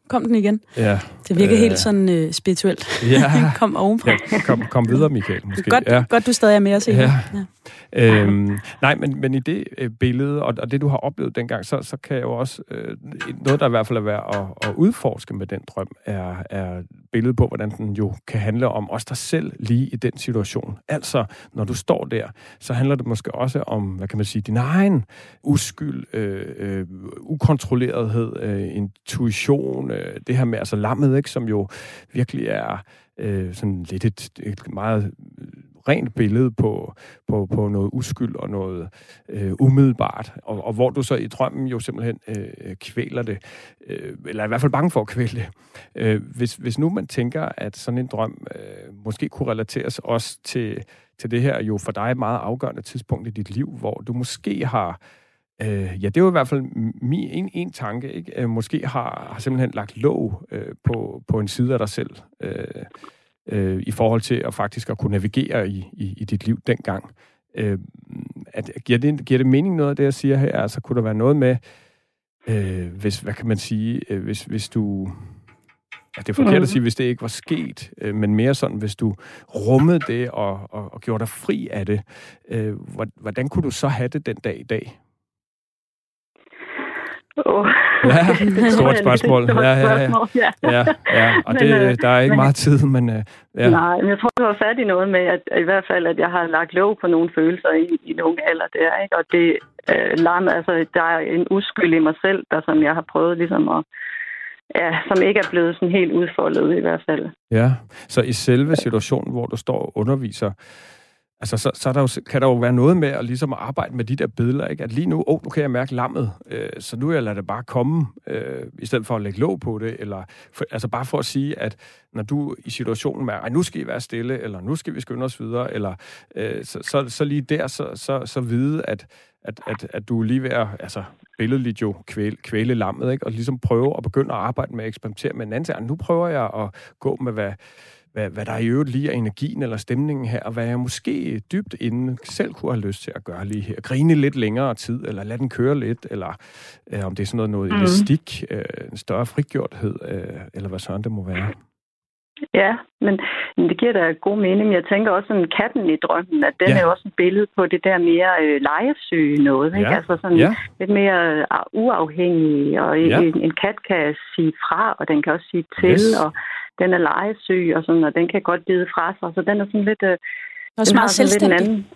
kom den igen. Ja. Det virker øh, helt sådan øh, spirituelt. Ja. kom ovenpå. Ja, kom, kom videre, Michael. Måske. Godt, ja. godt, du stadig er med os. Ja. ja. Øhm, nej, men, men i det øh, billede, og, og det du har oplevet dengang, så, så kan jeg jo også, øh, noget der i hvert fald er værd at, at udforske med den drøm, er, er billedet på, hvordan den jo kan handle om os der selv lige i den situation. Altså, når du står der, så handler det måske også om, hvad kan man sige, din egen uskyld, øh, øh, ukontrollerethed, øh, intuition, øh, det her med altså lammet, ikke, som jo virkelig er øh, sådan lidt et, et meget øh, rent billede på, på, på noget uskyld og noget øh, umiddelbart, og, og hvor du så i drømmen jo simpelthen øh, kvæler det, øh, eller er i hvert fald bange for at kvæle det. Øh, hvis, hvis nu man tænker, at sådan en drøm øh, måske kunne relateres også til, til det her jo for dig meget afgørende tidspunkt i dit liv, hvor du måske har Øh, Øh, ja, det var i hvert fald min, en, en tanke. Ikke? Øh, måske har, har simpelthen lagt låg øh, på, på en side af dig selv. Øh, øh, i forhold til at faktisk at kunne navigere i, i, i dit liv dengang. Øh, at, giver, det, giver det mening noget af det, jeg siger her? Altså, kunne der være noget med, øh, hvis, hvad kan man sige, øh, hvis, hvis du... Ja, det er forkert mm. at sige, hvis det ikke var sket, øh, men mere sådan, hvis du rummede det og, og, og gjorde dig fri af det, øh, hvordan kunne du så have det den dag i dag? Oh. Ja, stort spørgsmål. Ja, ja, ja. ja. ja, ja. Og det, men, øh, der er ikke men, meget tid, men... Øh, ja. Nej, men jeg tror, du har fat i noget med, at i hvert fald, at jeg har lagt lov på nogle følelser i, i nogle alder der, ikke? Og det øh, larm, altså, der er en uskyld i mig selv, der som jeg har prøvet ligesom at ja, som ikke er blevet sådan helt udfoldet i hvert fald. Ja, så i selve situationen, hvor du står og underviser, Altså, så, så der jo, kan der jo være noget med at ligesom arbejde med de der billeder, ikke? At lige nu, åh, oh, nu kan jeg mærke lammet, øh, så nu jeg lader det bare komme, øh, i stedet for at lægge låg på det, eller for, altså bare for at sige, at når du i situationen med, at nu skal I være stille, eller nu skal vi skynde os videre, eller øh, så, så, så lige der, så, så, så vide, at, at, at, at du lige ved at, altså billedligt jo kvæle, kvæle lammet, ikke? Og ligesom prøve at begynde at arbejde med at eksperimentere med en anden ting. Nu prøver jeg at gå med, hvad hvad, hvad der i øvrigt lige er energien eller stemningen her, og hvad jeg måske dybt inden selv kunne have lyst til at gøre lige her. Grine lidt længere tid, eller lade den køre lidt, eller øh, om det er sådan noget, noget mm. elastik, øh, en større frigjorthed, øh, eller hvad sådan det må være. Ja, men, men det giver da god mening. Jeg tænker også sådan katten i drømmen, at den ja. er jo også et billede på det der mere øh, lejesyge noget. Ikke? Ja. Altså sådan ja. lidt mere uh, uafhængig, og ja. en, en kat kan sige fra, og den kan også sige til, yes. og den er legesyg, og, sådan, og den kan godt bide fra sig, så den er sådan lidt... Øh, den meget selvstændig. Lidt en anden,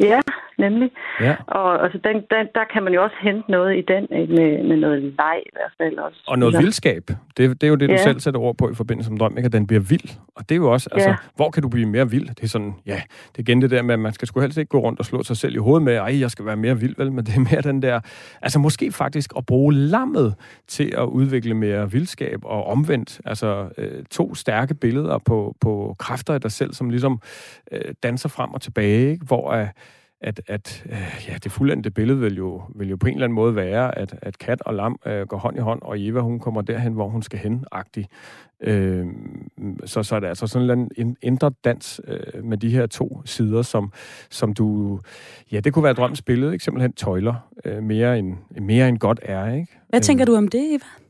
ja, nemlig. Ja. Og altså, den, den, der kan man jo også hente noget i den, ikke? med, med noget leg i hvert fald også. Og noget vildskab. Det, det er jo det, du Ja. selv sætter ord på i forbindelse med drøm, ikke? at den bliver vild. Og det er jo også, altså, Ja. hvor kan du blive mere vild? Det er sådan, ja, det er igen det der med, at man skal sgu helst ikke gå rundt og slå sig selv i hovedet med, ej, jeg skal være mere vild, vel? Men det er mere den der, altså måske faktisk at bruge lammet til at udvikle mere vildskab og omvendt. Altså øh, to stærke billeder på, på kræfter i dig selv, som ligesom øh, danser frem og tilbage, ikke? hvor øh, at, at øh, ja, det fuldendte billede vil jo, vil jo på en eller anden måde være, at, at kat og lam øh, går hånd i hånd, og Eva, hun kommer derhen, hvor hun skal hen, agtig. Øh, så, så er det altså sådan en indre dans øh, med de her to sider, som, som du... Ja, det kunne være drømmens billede, ikke? Simpelthen tøjler øh, mere, end, mere end godt er, ikke? Hvad tænker du om det, Eva?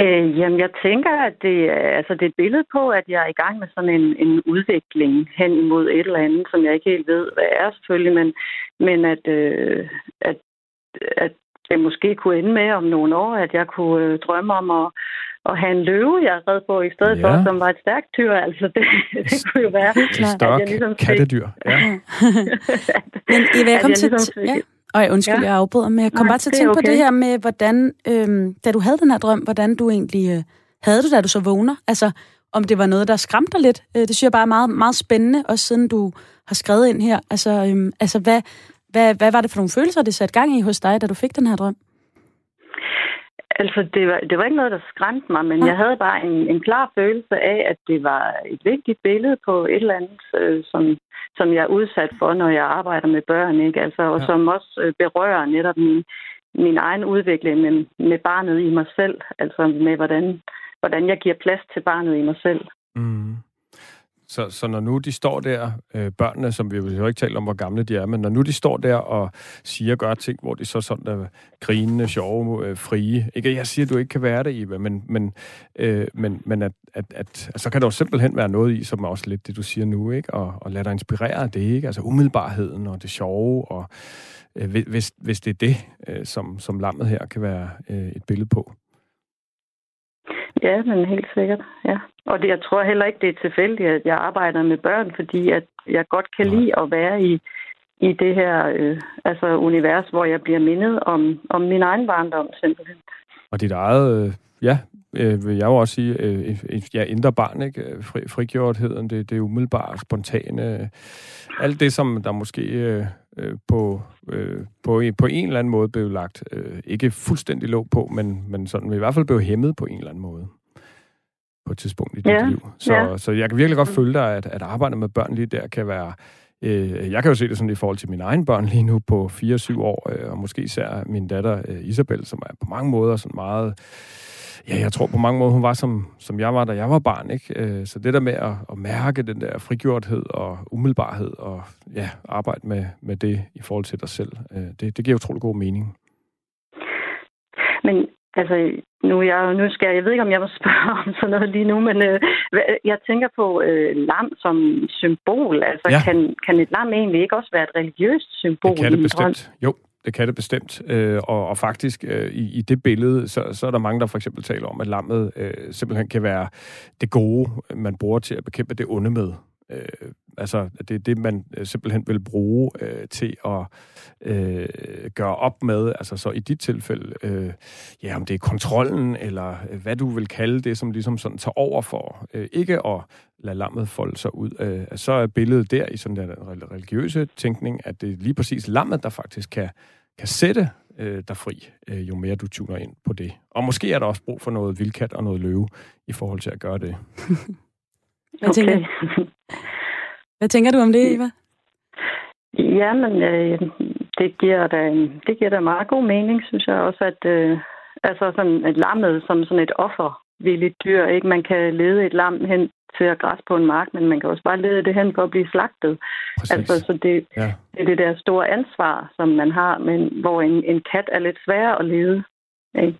Øh, jamen, jeg tænker, at det, er- altså, det er et billede på, at jeg er i gang med sådan en, en udvikling hen imod et eller andet, som jeg ikke helt ved, hvad er selvfølgelig, men, men at, øh, at, at det måske kunne ende med om nogle år, at jeg kunne øh, drømme om at, at have en løve, jeg er red på, i stedet Ja. for, som var et stærkt dyr. Altså, det, det kunne jo være, En større jeg ligesom fik- kattedyr. Ja. Men Eva, jeg kom jeg til... ligesom fik- ja. Og jeg undskyld, Ja. jeg afbryder, men jeg kom Nej, bare til at tænke på okay. det her med, hvordan, øhm, da du havde den her drøm, hvordan du egentlig øh, havde du, da du så vågner? Altså, om det var noget, der skræmte dig lidt? Øh, det synes jeg bare er meget, meget spændende, også siden du har skrevet ind her. Altså, øhm, altså hvad, hvad, hvad var det for nogle følelser, det satte gang i hos dig, da du fik den her drøm? Altså, det var, det var ikke noget, der skræmte mig, men Nej. jeg havde bare en, en klar følelse af, at det var et vigtigt billede på et eller andet, øh, som, som jeg er udsat for, når jeg arbejder med børn, ikke? Altså, og Ja. ja. som også øh, berører netop min, min egen udvikling med, med barnet i mig selv. Altså med, hvordan, hvordan jeg giver plads til barnet i mig selv. Mm. Så, så når nu de står der, øh, børnene, som vi jo ikke talt om, hvor gamle de er, men når nu de står der og siger og gør ting, hvor de så sådan der grinende, sjove, øh, frie. Ikke jeg siger, at du ikke kan være det, Eva, men, men, øh, men, men at, at, at, at, så kan der jo simpelthen være noget i, som er også lidt det, du siger nu, ikke? Og, og lade dig inspirere af det, ikke? Altså umiddelbarheden og det sjove, og øh, hvis, hvis det er det, øh, som, som lammet her kan være øh, et billede på. Ja, men helt sikkert, ja. Og det, jeg tror heller ikke, det er tilfældigt, at jeg arbejder med børn, fordi at jeg godt kan Nej. lide at være i, i det her øh, altså univers, hvor jeg bliver mindet om, om min egen barndom simpelthen. Og dit eget, øh, ja, øh, vil jeg jo også sige, øh, ja, indre barn, ikke? Øh, Fri, frigjortheden, det, det er umiddelbart, spontane, øh, alt det, som der måske øh, øh, på, øh, på, en, på en eller anden måde blev lagt, øh, ikke fuldstændig låg på, men, men sådan i hvert fald blev hæmmet på en eller anden måde på et tidspunkt i dit Ja, liv. Så, ja. så jeg kan virkelig godt følge dig, at, at arbejde med børn lige der kan være... Øh, jeg kan jo se det sådan i forhold til mine egne børn lige nu på 4-7 år, øh, og måske især min datter øh, Isabel, som er på mange måder sådan meget... Ja, jeg tror på mange måder, hun var som, som jeg var, da jeg var barn, ikke? Øh, så det der med at, at mærke den der frigjorthed og umiddelbarhed, og ja, arbejde med, med det i forhold til dig selv, øh, det, det giver utrolig god mening. Men altså, nu, jeg, nu skal jeg, jeg ved ikke, om jeg må spørge om sådan noget lige nu, men øh, jeg tænker på øh, lam som symbol. Altså, Ja. kan, kan et lam egentlig ikke også være et religiøst symbol Det kan det bestemt. Jo, det kan det bestemt. Øh, og, og faktisk øh, i, i det billede, så, så er der mange, der for eksempel taler om, at lammet øh, simpelthen kan være det gode, man bruger til at bekæmpe det onde med. Øh, altså, det er det, man øh, simpelthen vil bruge øh, til at øh, gøre op med. Altså, så i dit tilfælde, øh, ja, om det er kontrollen, eller øh, hvad du vil kalde det, som ligesom sådan tager over for øh, ikke at lade lammet folde sig ud. Øh, så er billedet der i sådan den religiøse tænkning, at det er lige præcis lammet, der faktisk kan, kan sætte øh, dig fri, øh, jo mere du tuner ind på det. Og måske er der også brug for noget vildkat og noget løve i forhold til at gøre det. Hvad, tænker, hvad tænker du om det, Eva? Ja, men øh, det, giver da, det giver da meget god mening, synes jeg også, at øh, altså sådan et lammet som sådan et offervilligt dyr, ikke? Man kan lede et lam hen til at græsse på en mark, men man kan også bare lede det hen for at blive slagtet. Præcis. Altså, så det, Ja. det er det der store ansvar, som man har, men hvor en, en kat er lidt sværere at lede. Ikke?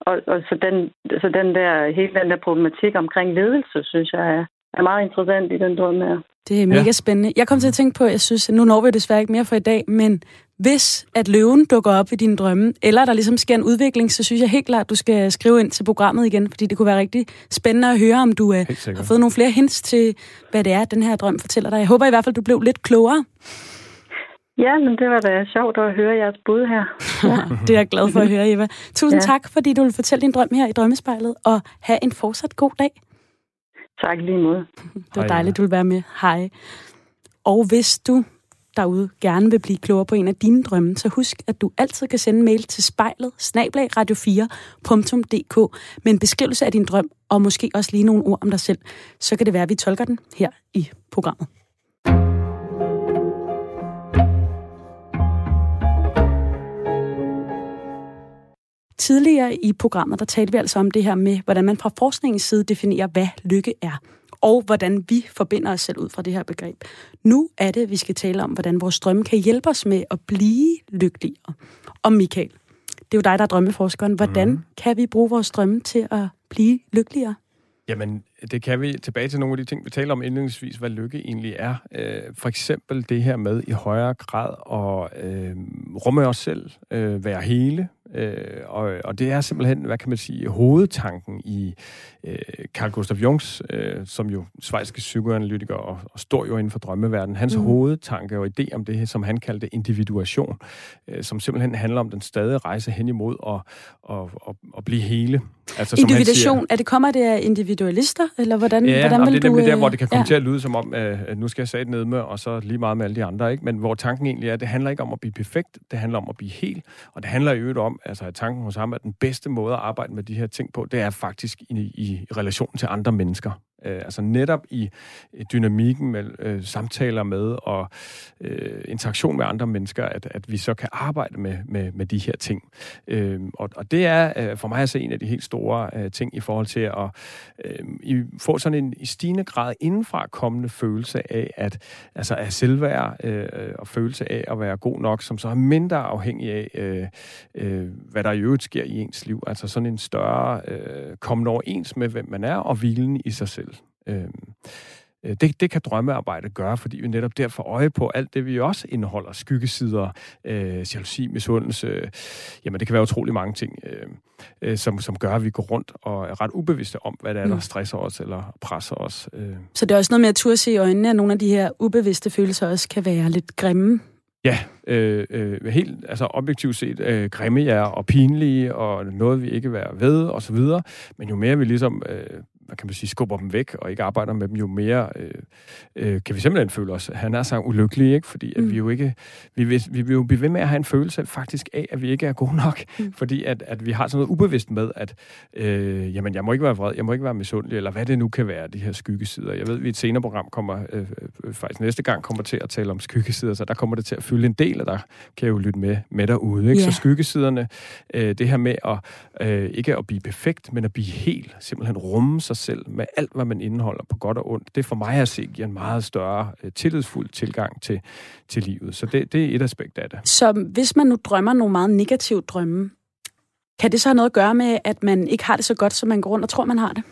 Og, og så, den, så den der, hele den der problematik omkring ledelse, synes jeg er, er meget interessant i den drøm her. Det er mega Ja. spændende. Jeg kom til at tænke på, jeg synes, nu når vi desværre ikke mere for i dag, men hvis at løven dukker op i dine drømme, eller der ligesom sker en udvikling, så synes jeg helt klart, at du skal skrive ind til programmet igen, fordi det kunne være rigtig spændende at høre, om du øh, har fået nogle flere hints til, hvad det er, den her drøm fortæller dig. Jeg håber i hvert fald, du blev lidt klogere. Ja, men det var da sjovt at høre jeres bud her. Ja. det er jeg glad for at høre, Eva. Tusind ja. tak, fordi du vil fortælle din drøm her i Drømmespejlet, og have en fortsat god dag. Tak lige måde. Det var dejligt, du vil være med. Hej. Og hvis du derude gerne vil blive klogere på en af dine drømme, så husk, at du altid kan sende mail til spejlet snablagradio4.dk med en beskrivelse af din drøm, og måske også lige nogle ord om dig selv. Så kan det være, at vi tolker den her i programmet. Tidligere i programmet, der talte vi altså om det her med, hvordan man fra forskningens side definerer, hvad lykke er, og hvordan vi forbinder os selv ud fra det her begreb. Nu er det, vi skal tale om, hvordan vores drømme kan hjælpe os med at blive lykkeligere. Og Michael, det er jo dig, der er drømmeforskeren. Hvordan mm. kan vi bruge vores drømme til at blive lykkeligere? Jamen, det kan vi tilbage til nogle af de ting, vi taler om indledningsvis, hvad lykke egentlig er. Øh, for eksempel det her med i højere grad at øh, rumme os selv, øh, være hele, Øh, og, og det er simpelthen, hvad kan man sige, hovedtanken i øh, Carl Gustav Jungs, øh, som jo svejske psykoanalytiker og, og står jo inden for drømmeverdenen. Hans mm. hovedtanke og idé om det her, som han kaldte individuation, øh, som simpelthen handler om den stadige rejse hen imod at, at, at, at blive hele. Altså, Individuation, siger, er det kommer det af individualister, eller hvordan, ja, hvordan vil det er du... nemlig der, hvor det kan komme ja. til at lyde som om, øh, nu skal jeg sætte ned med, og så lige meget med alle de andre, ikke? Men hvor tanken egentlig er, at det handler ikke om at blive perfekt, det handler om at blive hel, og det handler i øvrigt om, altså er tanken hos ham, at den bedste måde at arbejde med de her ting på, det er faktisk i, i relation til andre mennesker. Øh, altså netop i dynamikken med øh, samtaler med og øh, interaktion med andre mennesker, at, at vi så kan arbejde med, med, med de her ting. Øh, og, og det er øh, for mig at se en af de helt store øh, ting i forhold til at øh, få sådan en i stigende grad indenfra kommende følelse af, at altså af selvværd øh, og følelse af at være god nok, som så er mindre afhængig af, øh, øh, hvad der i øvrigt sker i ens liv. Altså sådan en større øh, kommende overens med, hvem man er, og hvilen i sig selv. Øhm, øh, det, det kan drømmearbejde gøre, fordi vi netop derfor øje på alt det, vi også indeholder. Skyggesider, øh, jalousi, misundelse. Øh, jamen, det kan være utrolig mange ting, øh, øh, som, som gør, at vi går rundt og er ret ubevidste om, hvad det er, der mm. stresser os eller presser os. Øh. Så det er også noget med at turde se i øjnene, at nogle af de her ubevidste følelser også kan være lidt grimme? Ja, øh, øh, helt altså objektivt set øh, grimme ja, og pinlige, og noget vi ikke vil være ved, og så videre. Men jo mere vi ligesom øh, hvad kan man sige, skubber dem væk og ikke arbejder med dem, jo mere øh, øh, kan vi simpelthen føle os, han er så ulykkelig, ikke? fordi at mm. vi jo ikke, vi vil, vi vil jo blive ved med at have en følelse faktisk af, at vi ikke er gode nok, mm. fordi at, at vi har sådan noget ubevidst med, at øh, jamen, jeg må ikke være vred, jeg må ikke være misundelig, eller hvad det nu kan være, de her skyggesider. Jeg ved, at vi i et senere program kommer, øh, øh, faktisk næste gang kommer til at tale om skyggesider, så der kommer det til at fylde en del, og der kan jeg jo lytte med, med derude. Ikke? Yeah. Så skyggesiderne, øh, det her med at øh, ikke at blive perfekt, men at blive helt, simpelthen rumme sig selv med alt, hvad man indeholder på godt og ondt, det for mig at se giver en meget større uh, tillidsfuld tilgang til, til livet. Så det, det er et aspekt af det. Så hvis man nu drømmer nogle meget negative drømme, kan det så have noget at gøre med, at man ikke har det så godt, som man går rundt og tror, man har det?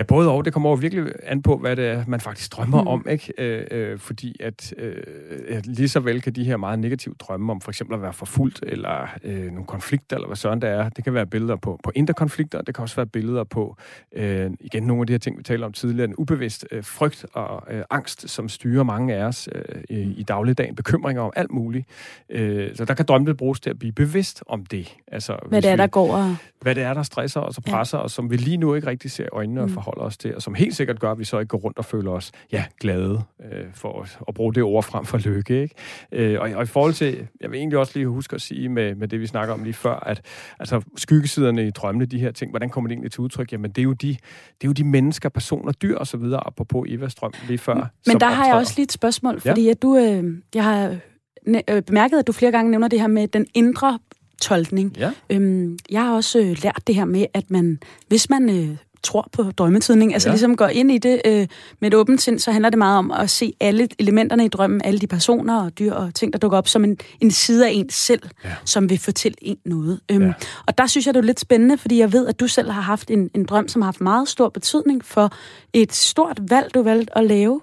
Ja, både og. Det kommer jo virkelig an på, hvad det er, man faktisk drømmer mm. om, ikke? Øh, øh, fordi at, øh, lige så vel kan de her meget negative drømme om for eksempel at være forfulgt, eller øh, nogle konflikter, eller hvad sådan det er. Det kan være billeder på, på indre konflikter, det kan også være billeder på, øh, igen, nogle af de her ting, vi talte om tidligere, en ubevidst øh, frygt og øh, angst, som styrer mange af os øh, i, dagligdagen, bekymringer om alt muligt. Øh, så der kan drømme bruges til at blive bevidst om det. Altså, hvad det er, vi, der går og... Hvad det er, der stresser os og presser ja. os, som vi lige nu ikke rigtig ser øjnene mm. og forholder os til, og som helt sikkert gør, at vi så ikke går rundt og føler os ja, glade, øh, for at, at bruge det ord frem for lykke. Ikke? Øh, og, og i forhold til, jeg vil egentlig også lige huske at sige med, med det, vi snakker om lige før, at altså, skyggesiderne i drømmene, de her ting, hvordan kommer det egentlig til udtryk? Jamen, det er jo de, det er jo de mennesker, personer, dyr osv., apropos Evas drøm lige før. Men der har jeg også lige et spørgsmål, fordi ja? at du, øh, jeg har øh, bemærket, at du flere gange nævner det her med den indre tolkning. Ja. Øhm, jeg har også øh, lært det her med, at man, hvis man øh, tror på drømmetidning, altså ja. ligesom går ind i det øh, med et åbent sind, så handler det meget om at se alle elementerne i drømmen, alle de personer og dyr og ting, der dukker op som en, en side af en selv, ja. som vil fortælle en noget. Øhm, ja. Og der synes jeg, det er lidt spændende, fordi jeg ved, at du selv har haft en, en drøm, som har haft meget stor betydning for et stort valg, du valgte at lave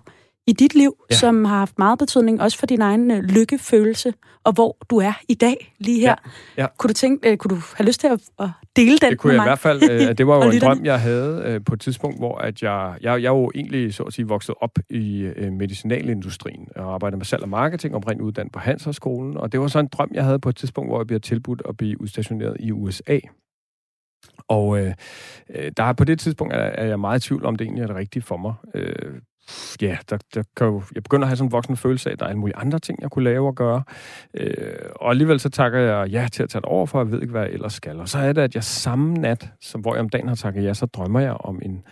i dit liv, ja. som har haft meget betydning, også for din egen øh, lykkefølelse, og hvor du er i dag, lige her. Ja. Ja. Kunne, du tænke, øh, kunne du have lyst til at, at dele den Det kunne med jeg mig? i hvert fald. Øh, det var jo en drøm, jeg havde øh, på et tidspunkt, hvor at jeg, jeg, jeg jo egentlig så at sige vokset op i øh, medicinalindustrien og arbejdede med salg og marketing, oprindeligt uddannet på Handelshøjskolen, og det var så en drøm, jeg havde på et tidspunkt, hvor jeg blev tilbudt at blive udstationeret i USA. Og øh, øh, der er på det tidspunkt er, er jeg meget i tvivl om, det egentlig er det rigtige for mig. Øh, ja, der, der kan jo, jeg begynder at have sådan en voksen følelse af, at der er alle mulige andre ting, jeg kunne lave og gøre. Øh, og alligevel så takker jeg ja til at tage det over, for jeg ved ikke, hvad jeg ellers skal. Og så er det, at jeg samme nat, som hvor jeg om dagen har takket ja, så drømmer jeg om en,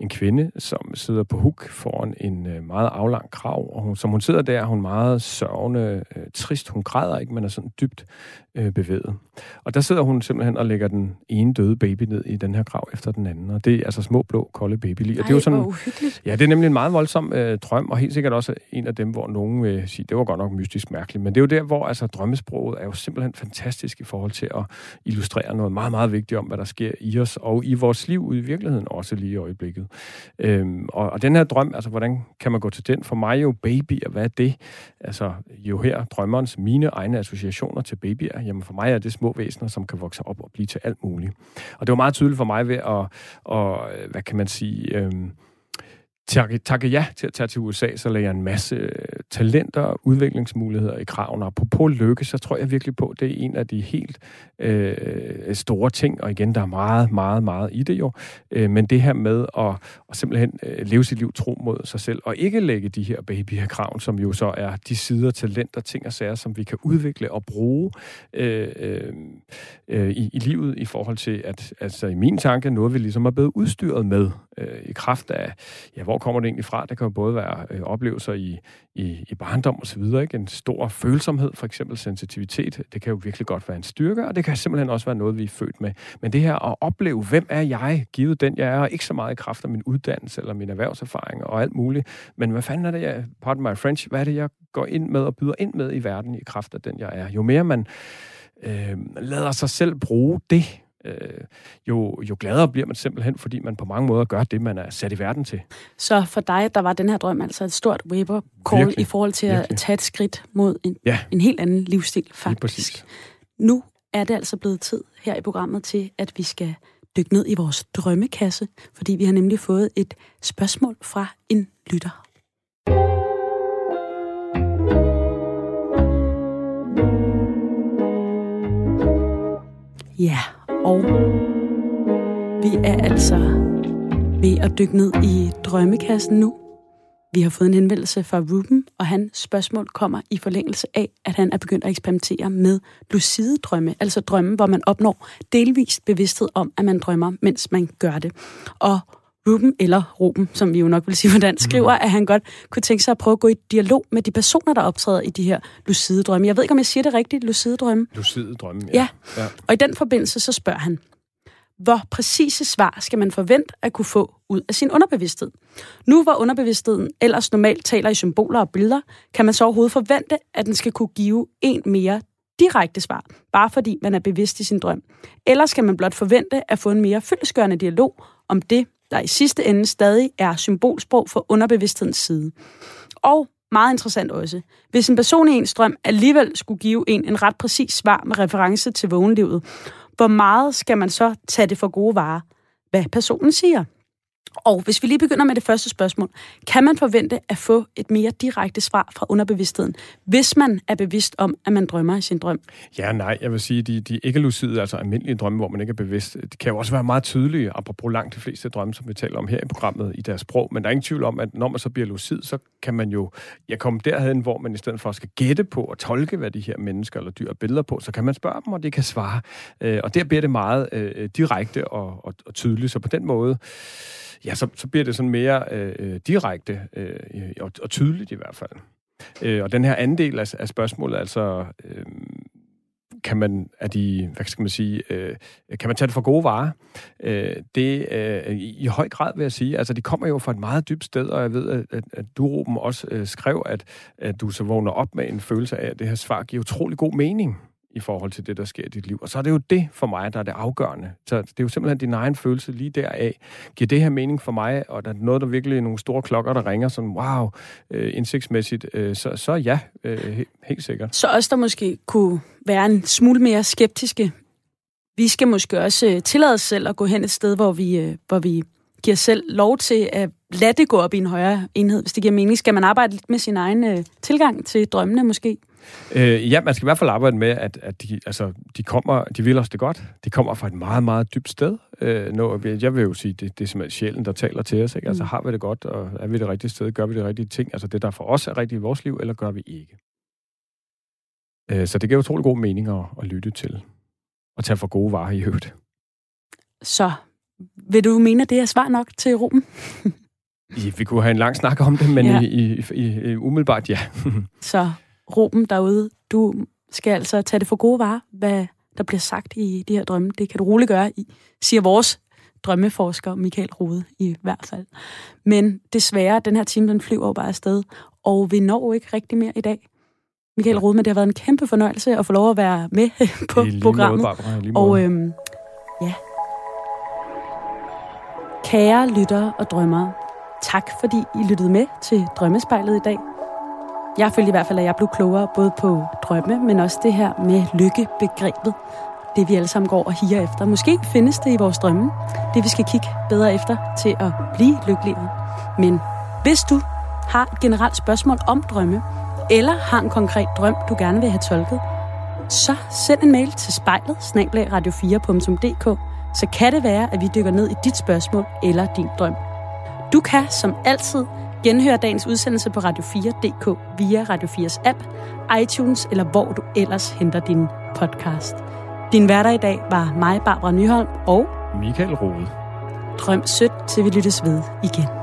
en kvinde, som sidder på huk foran en øh, meget aflang krav, og hun, som hun sidder der, er hun meget sørgende, øh, trist. Hun græder ikke, men er sådan dybt øh, bevæget. Og der sidder hun simpelthen og lægger den ene døde baby ned i den her grav efter den anden, og det er altså små, blå, kolde babylig. Og det er jo sådan, ja, det er nemlig en meget voldsom øh, drøm, og helt sikkert også en af dem, hvor nogen vil sige, det var godt nok mystisk mærkeligt, men det er jo der, hvor altså drømmesproget er jo simpelthen fantastisk i forhold til at illustrere noget meget, meget vigtigt om, hvad der sker i os, og i vores liv ude i virkeligheden, også lige i øjeblikket. Øhm, og, og den her drøm, altså hvordan kan man gå til den? For mig jo baby, og hvad er det? Altså jo her drømmerens mine egne associationer til babyer, jamen for mig er det små væsener, som kan vokse op og blive til alt muligt. Og det var meget tydeligt for mig ved at, og, hvad kan man sige, øhm, takke, takke ja til at tage til USA, så lagde jeg en masse øh, talenter og udviklingsmuligheder i kraven. Og på lykke, så tror jeg virkelig på, at det er en af de helt øh, store ting. Og igen, der er meget, meget, meget i det jo. Øh, men det her med at, at simpelthen øh, leve sit liv tro mod sig selv, og ikke lægge de her babyer kraven, som jo så er de sider, talenter, ting og sager, som vi kan udvikle og bruge øh, øh, øh, i, i livet i forhold til, at altså i min tanke, noget vi ligesom er blevet udstyret med øh, i kraft af, ja, hvor kommer det egentlig fra? Det kan jo både være øh, oplevelser i, i, i barndom og så videre, ikke? En stor følsomhed, for eksempel sensitivitet, det kan jo virkelig godt være en styrke, og det kan simpelthen også være noget, vi er født med. Men det her at opleve, hvem er jeg, givet den jeg er, ikke så meget i kraft af min uddannelse eller min erhvervserfaring og alt muligt, men hvad fanden er det, jeg, pardon my French, hvad er det, jeg går ind med og byder ind med i verden i kraft af den jeg er? Jo mere man øh, lader sig selv bruge det, øh, jo, jo gladere bliver man simpelthen, fordi man på mange måder gør det, man er sat i verden til. Så for dig, der var den her drøm altså et stort wake call virkelig, i forhold til virkelig. at tage et skridt mod en, ja. en helt anden livsstil, faktisk. Nu er det altså blevet tid her i programmet til, at vi skal dykke ned i vores drømmekasse, fordi vi har nemlig fået et spørgsmål fra en lytter. Ja, og vi er altså ved at dykke ned i drømmekassen nu. Vi har fået en henvendelse fra Ruben, og hans spørgsmål kommer i forlængelse af, at han er begyndt at eksperimentere med lucide drømme, altså drømme, hvor man opnår delvist bevidsthed om, at man drømmer, mens man gør det. Og Ruben, eller Ruben, som vi jo nok vil sige på dansk, skriver, at han godt kunne tænke sig at prøve at gå i dialog med de personer, der optræder i de her lucide drømme. Jeg ved ikke, om jeg siger det rigtigt, lucide drømme. Lucide drømme, ja. ja. Og i den forbindelse, så spørger han, hvor præcise svar skal man forvente at kunne få ud af sin underbevidsthed? Nu hvor underbevidstheden ellers normalt taler i symboler og billeder, kan man så overhovedet forvente, at den skal kunne give en mere direkte svar, bare fordi man er bevidst i sin drøm. Eller skal man blot forvente at få en mere fyldesgørende dialog om det, der i sidste ende stadig er symbolsprog for underbevidsthedens side. Og meget interessant også, hvis en person i en strøm alligevel skulle give en en ret præcis svar med reference til vågenlivet, hvor meget skal man så tage det for gode varer, hvad personen siger? Og hvis vi lige begynder med det første spørgsmål, kan man forvente at få et mere direkte svar fra underbevidstheden, hvis man er bevidst om, at man drømmer i sin drøm? Ja, nej, jeg vil sige, de, de ikke-lucide, altså almindelige drømme, hvor man ikke er bevidst, de kan jo også være meget tydelige, apropos langt de fleste drømme, som vi taler om her i programmet, i deres sprog. Men der er ingen tvivl om, at når man så bliver lucid, så kan man jo ja, komme derhen, hvor man i stedet for skal gætte på og tolke, hvad de her mennesker eller dyr er billeder på, så kan man spørge dem, og de kan svare. Øh, og der bliver det meget øh, direkte og, og, og tydeligt. Så på den måde, ja, så, så bliver det sådan mere øh, direkte øh, og, og tydeligt i hvert fald. Øh, og den her anden del af, af spørgsmålet, altså... Øh, kan man, er de, hvad skal man sige, øh, kan man tage det for gode varer? Øh, det øh, i, i høj grad vil jeg sige, altså de kommer jo fra et meget dybt sted, og jeg ved, at, at, at du, Ruben, også øh, skrev, at, at du så vågner op med en følelse af, at det her svar giver utrolig god mening i forhold til det, der sker i dit liv. Og så er det jo det for mig, der er det afgørende. Så det er jo simpelthen din egen følelse lige deraf. Giver det her mening for mig, og der er noget, der virkelig er nogle store klokker, der ringer sådan, wow, øh, indsigtsmæssigt, øh, så, så ja, øh, helt sikkert. Så også der måske kunne være en smule mere skeptiske. Vi skal måske også øh, tillade os selv at gå hen et sted, hvor vi, øh, hvor vi giver selv lov til at lade det gå op i en højere enhed, hvis det giver mening. Skal man arbejde lidt med sin egen øh, tilgang til drømmene måske? Øh, ja, man skal i hvert fald arbejde med, at, at de, altså, de, kommer, de vil os det godt. De kommer fra et meget, meget dybt sted. Øh, når, jeg vil jo sige, det, det er simpelthen sjælen, der taler til os. Ikke? Altså, mm. har vi det godt, og er vi det rigtige sted? Gør vi det rigtige ting? Altså, det der for os er rigtigt i vores liv, eller gør vi ikke? Øh, så det giver utrolig god mening at, at lytte til. Og tage for gode varer i øvrigt. Så vil du mene, at det er svar nok til Ruben? Vi kunne have en lang snak om det, men ja. i, i, i, umiddelbart ja. Så Ruben derude, du skal altså tage det for gode varer, hvad der bliver sagt i de her drømme. Det kan du roligt gøre, i, siger vores drømmeforsker Michael Rode i hvert fald. Men desværre, den her time, den flyver jo bare afsted, og vi når ikke rigtig mere i dag. Michael Rode, men det har været en kæmpe fornøjelse at få lov at være med på programmet. Måde, Barbara, og øhm, ja, Kære lyttere og drømmere, tak fordi I lyttede med til Drømmespejlet i dag. Jeg følte i hvert fald, at jeg blev klogere både på drømme, men også det her med lykkebegrebet. Det vi alle sammen går og higer efter. Måske findes det i vores drømme. Det vi skal kigge bedre efter til at blive lykkelige. Men hvis du har et generelt spørgsmål om drømme, eller har en konkret drøm, du gerne vil have tolket, så send en mail til spejlet radio4.dk så kan det være, at vi dykker ned i dit spørgsmål eller din drøm. Du kan som altid genhøre dagens udsendelse på radio4.dk via Radio 4's app, iTunes eller hvor du ellers henter din podcast. Din hverdag i dag var mig, Barbara Nyholm og Michael Rode. Drøm sødt, til vi lyttes ved igen.